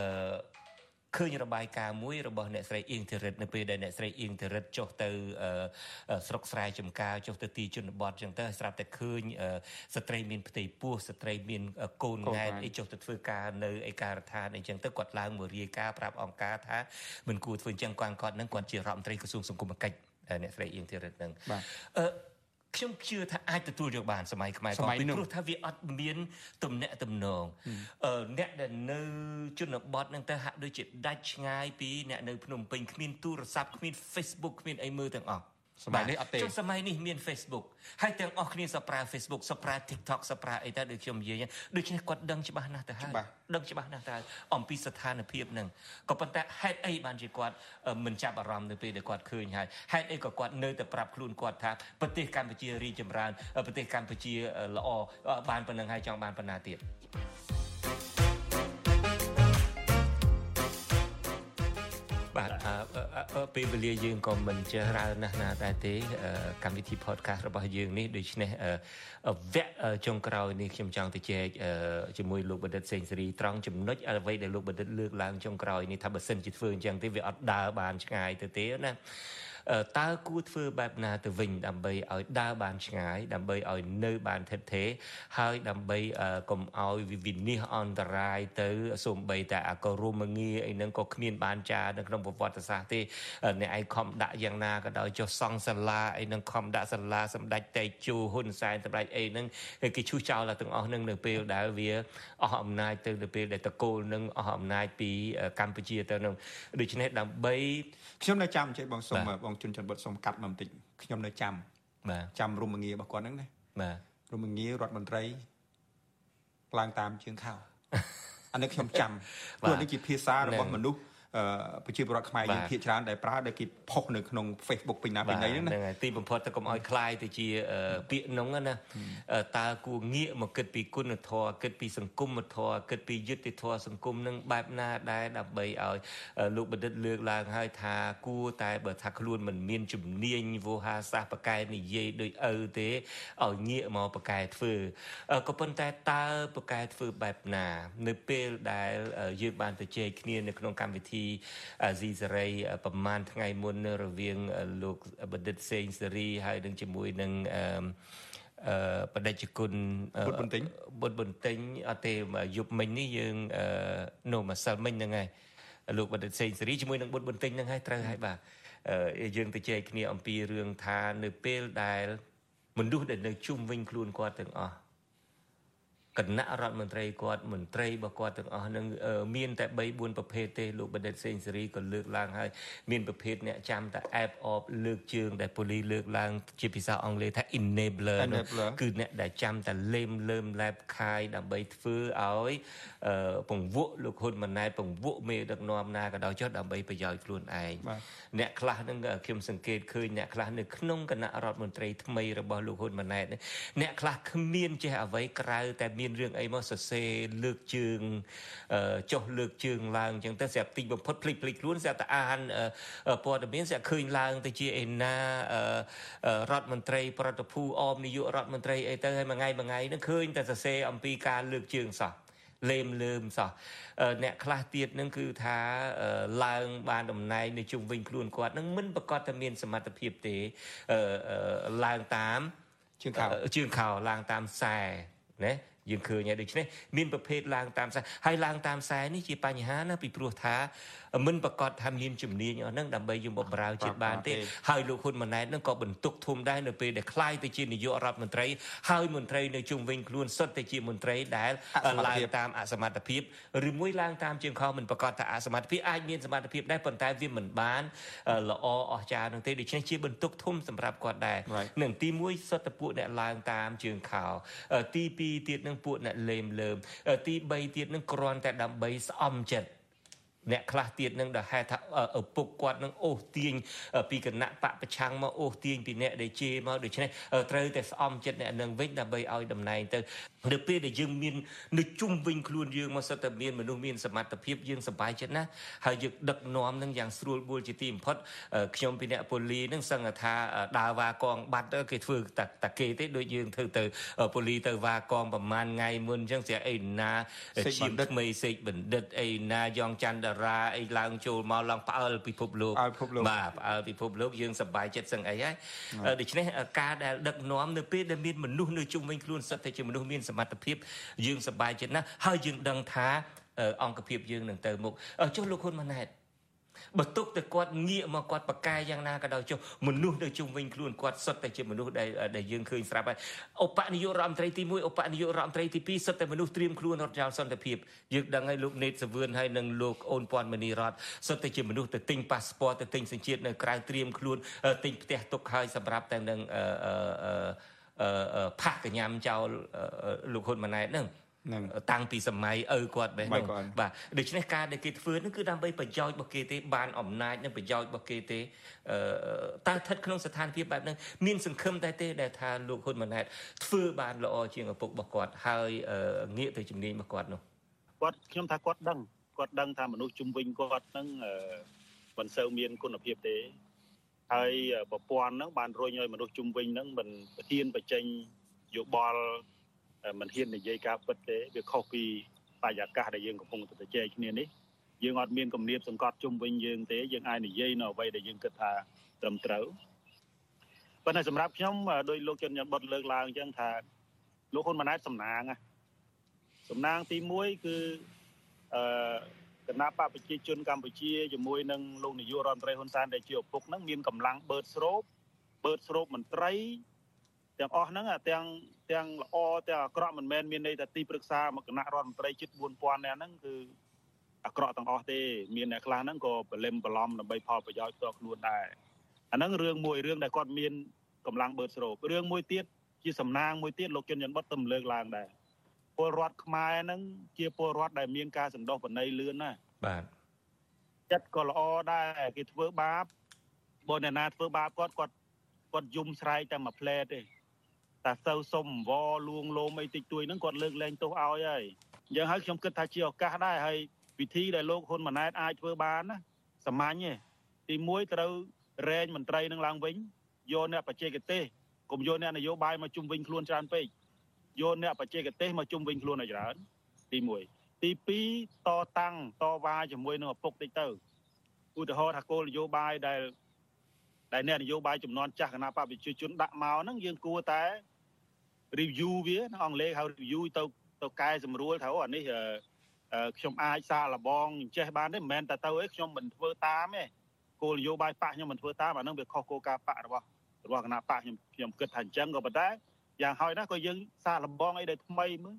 ឃើញរបាយការណ៍មួយរបស់អ្នកស្រីអៀងធីរិតនៅពេលដែលអ្នកស្រីអៀងធីរិតចុះទៅស្រុកស្រែចំការចុះទៅទីជនបទចឹងទៅស្រាប់តែឃើញស្ត្រីមានផ្ទៃពោះស្ត្រីមានកូនង៉ែតអីចុះទៅធ្វើការនៅឯការដ្ឋានអីចឹងទៅគាត់ឡើងមករាយការណ៍ប្រាប់អង្គការថាមិនគួរធ្វើចឹងគាត់គាត់នឹងគាត់ជារដ្ឋមន្ត្រីក្រសួងសង្គមកិច្ចអ្នកស្រីអៀងធីរិតនឹងអឺ ខ្ញុំជឿថាអាចទទួលយកបានសម័យខ្មែរក៏ពីព្រោះថាវាអត់មានទំនាក់ទំនងអឺអ្នកដែលនៅជនបទហ្នឹងទៅហាក់ដូចជាដាច់ឆ្ងាយពីអ្នកនៅភ្នំពេញគ្មានទូរស័ព្ទគ្មាន Facebook គ្មានអីមើលទាំងអស់ សម័យនេះអត់ទេចុះសម័យនេះមាន Facebook ហើយទាំងអស់គ្នាសប្រើ Facebook សប្រើ TikTok សប្រើអីទៅដូចខ្ញុំនិយាយដូច្នេះគាត់ដឹងច្បាស់ណាស់ទៅហើយដឹងច្បាស់ណាស់ទៅអំពីស្ថានភាពហ្នឹងក៏ប៉ុន្តែហេតុអីបានជាគាត់មិនចាប់អារម្មណ៍នៅពេលដែលគាត់ឃើញហើយហេតុអីក៏គាត់នៅតែប្រាប់ខ្លួនគាត់ថាប្រទេសកម្ពុជារីចម្រើនប្រទេសកម្ពុជាល្អបានប៉ុណ្្នឹងហើយចង់បានប៉ុណ្ណាទៀត ពេលវេលាយើងក៏មិនចេះរើណាស់ណាដែរទេកម្មវិធី podcast របស់យើងនេះដូច្នេះវគ្គចុងក្រោយនេះខ្ញុំចង់ទៅចែកជាមួយលោកបណ្ឌិតសេងសេរីត្រង់ចំណុចអ្វីដែលលោកបណ្ឌិតលើកឡើងចុងក្រោយនេះថាបើសិនជាធ្វើអញ្ចឹងទេវាអត់ដើរបានឆ្ងាយទៅទេណា តើគួរធ្វើបែបណាទៅវិញដើម្បីឲ្យដើរបានឆ្ងាយដើម្បីឲ្យនៅបានថិតថេរហើយដើម្បីកុំឲ្យវិវិនិច្ឆ័យអន្តរាយទៅសូម្បីតែអាក៏រួមងារអីហ្នឹងក៏គ្មានបានចានៅក្នុងប្រវត្តិសាស្ត្រទេអ្នកឯងខំដាក់យ៉ាងណាក៏ដោយចុះសង់សាលាអីហ្នឹងខំដាក់សាលាសម្ដេចតេជោហ៊ុនសែនសម្ដេចអីហ្នឹងគេឈូសចោលទាំងអស់ហ្នឹងនៅពេលដែលវាអស់អំណាចទៅនៅពេលដែលតកូលនឹងអស់អំណាចពីកម្ពុជាទៅនឹងដូច្នេះដើម្បី ខ្ញុំនៅចាំចេះបងសុំបងជនច័ន្ទបុតសុំកាត់មកបន្តិចខ្ញុំនៅចាំបាទចាំរមងារបស់គាត់ហ្នឹងណាបាទរមងារដ្ឋមន្ត្រីឡើងតាមជើងខោអានេះខ្ញុំចាំព្រោះនេះជាភាសារបស់មនុស្ស ប្រជាពលរដ្ឋខ្មែរយើងភាគច្រើនដែលប្រើដែលគេផុសនៅក្នុង Facebook ពេញណាពេញណីហ្នឹងណាហ្នឹងហើយទីបំផុតទៅកុំឲ្យคลายទៅជាពាក្យនោះណាតើគួរងាកមកគិតពីគុណធម៌គិតពីសង្គមធម៌គិតពីយុត្តិធម៌សង្គមនឹងបែបណាដែរដើម្បីឲ្យលោកបណ្ឌិតលើកឡើងហើយថាគួរតែបើថាខ្លួនមិនមានជំនាញវោហាសាស្ត្របកែនិយាយដោយឪទេឲ្យងាកមកបកែធ្វើក៏ប៉ុន្តែតើបកែធ្វើបែបណា នៅពេលដែលយើងបានទៅជែកគ្នានៅក្នុងកម្មវិធីអា ស៊ីសេរីប្រហែលថ្ងៃមុនរវាងលោកបណ្ឌិតសេងសេរីហើយនឹងជាមួយនឹងអឺអឺបដិជគុណបុត្របន្ទិញបុត្របន្ទិញអត់ទេយប់មិញនេះយើងអឺនោះម្សិលមិញហ្នឹងហើយលោកបណ្ឌិតសេងសេរីជាមួយនឹងបុត្របន្ទិញហ្នឹងហើយត្រូវហើយបាទយើងទៅជែកគ្នាអំពីរឿងថានៅពេលដែលមនុស្សដែលនៅជុំវិញខ្លួនគាត់ទាំងអស់ គណៈរដ្ឋមន្ត្រីគាត់មន្ត្រីរបស់គាត់ទាំងអស់នឹងមានតែ3 4ប្រភេទទេលោកបណ្ឌិតសេងសេរីក៏លើកឡើងហើយមានប្រភេទអ្នកចាំតែ app of លើកជើងដែលប៉ូលីសលើកឡើង ជាភាសាអង់គ្លេសថា enabler គឺអ្នកដែលចាំតែលេមលើមលែបខាយដើម្បីធ្វើឲ្យពង្វក់លោកហ៊ុនម៉ាណែតពង្វក់មេដឹកនាំណាក៏ដោយចុះដើម្បីប្រយោជន៍ខ្លួនឯងអ្នកខ្លះនឹងខ្ញុំសង្កេតឃើញអ្នកខ្លះនៅក្នុងគណៈរដ្ឋមន្ត្រីថ្មីរបស់លោកហ៊ុនម៉ាណែតអ្នកខ្លះគ្មានចេះអ្វីក្រៅតែមានរឿងអីមកសរសេរលើកជើងចុះលើកជើងឡើងអញ្ចឹងទៅស្រាប់ទីបំផុតភ្លេចភ្លេចខ្លួនស្រាប់តែអានព័ត៌មានស្រាប់ឃើញឡើងទៅជាឯណារដ្ឋមន្ត្រី ប្រតិភូអមនាយករដ្ឋមន្ត្រីអីទៅហើយមួយថ្ងៃមួយថ្ងៃនឹងឃើញតែសរសេរអំពីការលើកជើងសោះលេមលើមសោះអ្នកខ្លះទៀតនឹងគឺថាឡើងបានតំណែងនៅជុំវិញខ្លួនគាត់នឹងមិនប្រកាសតែមានសមត្ថភាពទេឡើងតាមជើងខោជើងខោឡើងតាមខ្សែណា យើងឃើញហើយដូច្នេះមានប្រភេទឡើងតាមខ្សែហើយឡើងតាមខ្សែនេះជាបញ្ហាណាពីព្រោះថាមិនប្រកាសថាមានជំនាញអស់ហ្នឹងដើម្បីយកបំរើជាតិបានទេហើយលោកហ៊ុនម៉ាណែតហ្នឹងក៏បន្ទុកធំដែរនៅពេលដែលខ្លាយទៅជានាយករដ្ឋមន្ត្រីហើយមន្ត្រីនៅជុំវិញខ្លួនសុទ្ធតែជាមន្ត្រីដែលឡើងតាមអសមត្ថភាពឬមួយឡើងតាមជាងខុសមិនប្រកាសថាអសមត្ថភាពអាចមានសមត្ថភាពដែរប៉ុន្តែវាមិនបានល្អអស្ចារ្យនោះទេដូច្នេះជាបន្ទុកធំសម្រាប់គាត់ដែរនឹងទី1សុទ្ធតែពួកអ្នកឡើងតាមជើងខោទី2ទៀតនឹងពួកអ្នកលេមលើមទី3ទៀតនឹងគ្រាន់តែដើម្បីស្អំចិត្តអ្នកខ្លះទៀតនឹងដែលហេតុថាឪពុកគាត់នឹងអូសទាញពីគណៈបពប្រឆាំងមកអូសទាញពីអ្នកដែលជេរមកដូច្នេះត្រូវតែស្អំចិត្តអ្នកនឹងវិញដើម្បីឲ្យតំណែងទៅ នៅពេលដែលយើងមាននៅជុំវិញខ្លួនយើងមកសិតតែមានមនុស្សមានសមត្ថភាពយើងសប្បាយចិត្តណាស់ហើយយើងដឹកនាំនឹងយ៉ាងស្រួលបួលជាទីបំផុតខ្ញុំពីអ្នកប៉ូលីនឹងសឹងថាដើរវ៉ាកងបាត់គេធ្វើតាគេទេដូចយើងធ្វើទៅប៉ូលីទៅវ៉ាកងប្រហែលថ្ងៃមុនអញ្ចឹងស្រាប់អីណាជាថ្មីសេកបណ្ឌិតអីណាយ៉ងច័ន្ទរាអីឡើងចូលមកឡើងផ្អើលពិភពលោកបាទផ្អើលពិភពលោកយើងសប្បាយចិត្តសឹងអីហើយដូច្នេះការដែលដឹកនាំនៅពេលដែលមានមនុស្សនៅជុំវិញខ្លួនសិតតែជាមនុស្សមានសមត្ថភាពយើងសប្បាយចិត្តណាស់ហើយយើងដឹងថាអង្គភាពយើងនឹងទៅមុខចុះលោកហ៊ុនម៉ាណែតបើទុកតែគាត់ងាកមកគាត់ប្រកែយ៉ាងណាក៏ដោយចុះមនុស្សនៅជុំវិញខ្លួនគាត់សុទ្ធតែជាមនុស្សដែលដែលយើងឃើញស្រាប់ហើយឧបនាយករដ្ឋមន្ត្រីទី1ឧបនាយករដ្ឋមន្ត្រីទី2សុទ្ធតែមនុស្សត្រៀមខ្លួនរត់ចោលសន្តិភាពយើងដឹងហើយលោកណេតសវឿនហើយនិងលោកអូនពាន់មនីរតសុទ្ធតែជាមនុស្សទៅទិញប៉ាសពតទៅទិញសញ្ជាតិនៅក្រៅត្រៀមខ្លួនទិញផ្ទះទុកហើយសម្រាប់តែនឹងអឺអឺ ផាក់កញ្ញាំចោលលោកហ៊ុនម៉ាណែតហ្នឹងនឹងតាំងពីសម័យឪគាត់បែបហ្នឹងបាទដូច្នេះការដែលគេធ្វើនេះគឺដើម្បីប្រយោជន៍របស់គេទេបានអំណាចនិងប្រយោជន៍របស់គេទេអឺតើស្ថិតក្នុងស្ថានភាពបែបហ្នឹងមានសង្ឃឹមតែទេដែលថាលោកហ៊ុនម៉ាណែតធ្វើបានល្អជាងឪពុករបស់គាត់ហើយងាកទៅជំនាញរបស់គាត់នោះគាត់ខ្ញុំថាគាត់ដឹងគាត់ដឹងថាមនុស្សជំនាញគាត់ហ្នឹងមិនសូវមានគុណភាពទេ ហើយប្រព័ន្ធហ្នឹងបានរុញឲ្យមនុស្សជំនាញហ្នឹងមិនហ៊ានបញ្ចេញយោបល់មិនហ៊ាននិយាយការពិតទេវាខុសពីបរិយាកាសដែលយើងកំពុងតែជជែកគ្នានេះយើងអត់មានគំនាបសង្កត់ជុំវិញយើងទេយើងអាចនិយាយនៅអ្វីដែលយើងគិតថាត្រឹមត្រូវប៉ុន្តែសម្រាប់ខ្ញុំដោយលោកជនញ៉ាំបុតលើកឡើងអញ្ចឹងថាលោកហ៊ុនម៉ាណែតសំណាងសំណាងទី1គឺអឺ គណៈបកប្រជាជនកម្ពុជាជាមួយនឹងលោកនាយករដ្ឋមន្ត្រីហ៊ុនសែនដែលជាឪពុកហ្នឹងមានកម្លាំងបឺតស្រូបបឺតស្រូបមន្ត្រីទាំងអស់ហ្នឹងទាំងទាំងល្អទាំងអាក្រក់មិនមែនមានន័យថាទីប្រឹក្សាមកគណៈរដ្ឋមន្ត្រីជិត4000នាក់ហ្នឹងគឺអាក្រក់ទាំងអស់ទេមានអ្នកខ្លះហ្នឹងក៏ប្រលឹមប្រឡំដើម្បីផលប្រយោជន៍ផ្ទាល់ខ្លួនដែរអាហ្នឹងរឿងមួយរឿងដែលគាត់មានកម្លាំងបឺតស្រូបរឿងមួយទៀតជាសំណាងមួយទៀតលោកជុនច័ន្ទបុតទៅលើកឡើងដែរ ពលរដ្ឋខ្មែរហ្នឹងជាពលរដ្ឋដែលមានការសន្តោសបណៃលឿនណាបាទចិត្តក៏ល្អដែរគេធ្វើបាបបើអ្នកណាធ្វើបាបគាត់គាត់គាត់យំស្រែកតែមួយផ្លែទេតាទៅសុំវលួងលោមអីតិចតួចហ្នឹងគាត់លើកលែងទោសឲ្យហើយអញ្ចឹងហើយខ្ញុំគិតថាជាឱកាសដែរហើយវិធីដែលលោកហ៊ុនម៉ាណែតអាចធ្វើបានណាសាមញ្ញទេទី1ត្រូវរែងមន្ត្រីនឹងឡើងវិញយកអ្នកបច្ចេកទេសកុំយកអ្នកនយោបាយមកជុំវិញខ្លួនច្រើនពេក យកអ្នកបច្ចេកទេសមកជុំវិញខ្លួនឲ្យច្រើនទី1ទី2តតាំងតវ៉ាជាមួយនឹងឪពុកតិចទៅឧទាហរណ៍ថាគោលនយោបាយដែលដែលអ្នកនយោបាយចំនួនចាស់គណៈបព្វជិជនដាក់មកហ្នឹងយើងគួរតែ review វានៅអង់គ្លេសហៅ review ទៅទៅកែសម្រួលថាអូអានេះខ្ញុំអាចសាកល្បងចេះបានទេមិនមែនតែទៅអីខ្ញុំមិនធ្វើតាមទេគោលនយោបាយបកខ្ញុំមិនធ្វើតាមអានឹងវាខុសគោលការណ៍បករបស់របស់គណៈបកខ្ញុំខ្ញុំគិតថាអញ្ចឹងក៏ប៉ុន្តែ យ៉ាងហើយណាក៏យើងសាកល្បងអីដែលថ្មីមើល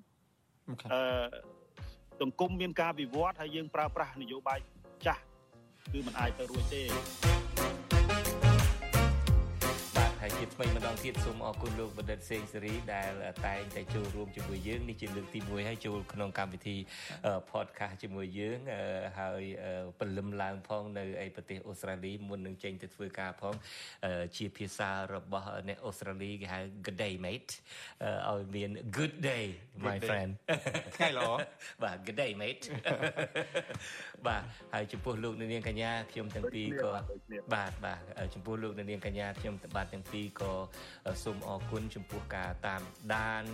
អឺសង្គមមានការវិវត្តហើយយើងប្រើប្រាស់នយោបាយចាស់គឺมันអាចទៅរួចទេ ហើយជាថ្មីម្ដងទៀតសូមអរគុណលោកបណ្ឌិតសេងសេរីដែលតែងតែចូលរួមជាមួយយើងនេះជាលើកទី1ហើយចូលក្នុងកម្មវិធី podcast ជាមួយយើងហើយពលឹមឡើងផងនៅឯប្រទេសអូស្ត្រាលីមុននឹងចេញទៅធ្វើការផងជាភាសារបស់អ្នកអូស្ត្រាលីគេហៅ good day mate ឲ្យមាន good day my friend ថ្ងៃល្អបាទ good day mate បាទហើយចំពោះលោកនាងកញ្ញាខ្ញុំទាំងពីរក៏បាទបាទចំពោះលោកនាងកញ្ញាខ្ញុំបាទទាំងពីរក៏សូមអរគុណចំពោះការតាមដាន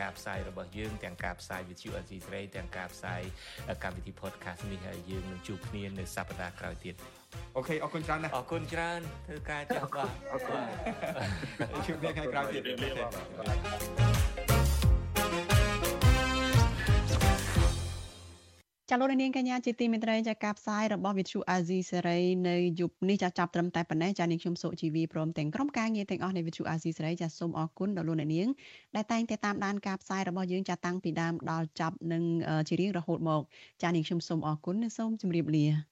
ការផ្សាយរបស់យើង ទាំងការផ្សាយវិទ្យុអេស៊ីស្រីទាំងការផ្សាយកម្មវិធី podcast នេះហើយយើងនឹងជួបគ្នានៅសប្តាហ៍ក្រោយទៀតអូខេអរគុណច្រើនណាស់អរគុណច្រើនធ្វើការចាស់បាទអរគុណជួបគ្នាថ្ងៃក្រោយទៀត ចាលោកនាងកញ្ញាជាទីមេត្រីចាការផ្សាយរបស់វិទ្យុអាស៊ីសេរីនៅយប់នេះចាចាប់ត្រឹមតែប៉ុណ្ណេះចានាងខ្ញុំសុជីវីព្រមទាំងក្រុមការងារទាំងអស់នៃវិទ្យុអាស៊ីសេរីចាសូមអរគុណដល់លោកនាងដែលតែងតែតាមដានការផ្សាយរបស់យើងចាតាំងពីដើមដល់ចប់និងជារៀងរហូតមកចានាងខ្ញុំសូមអរគុណនិងសូមជម្រាបលា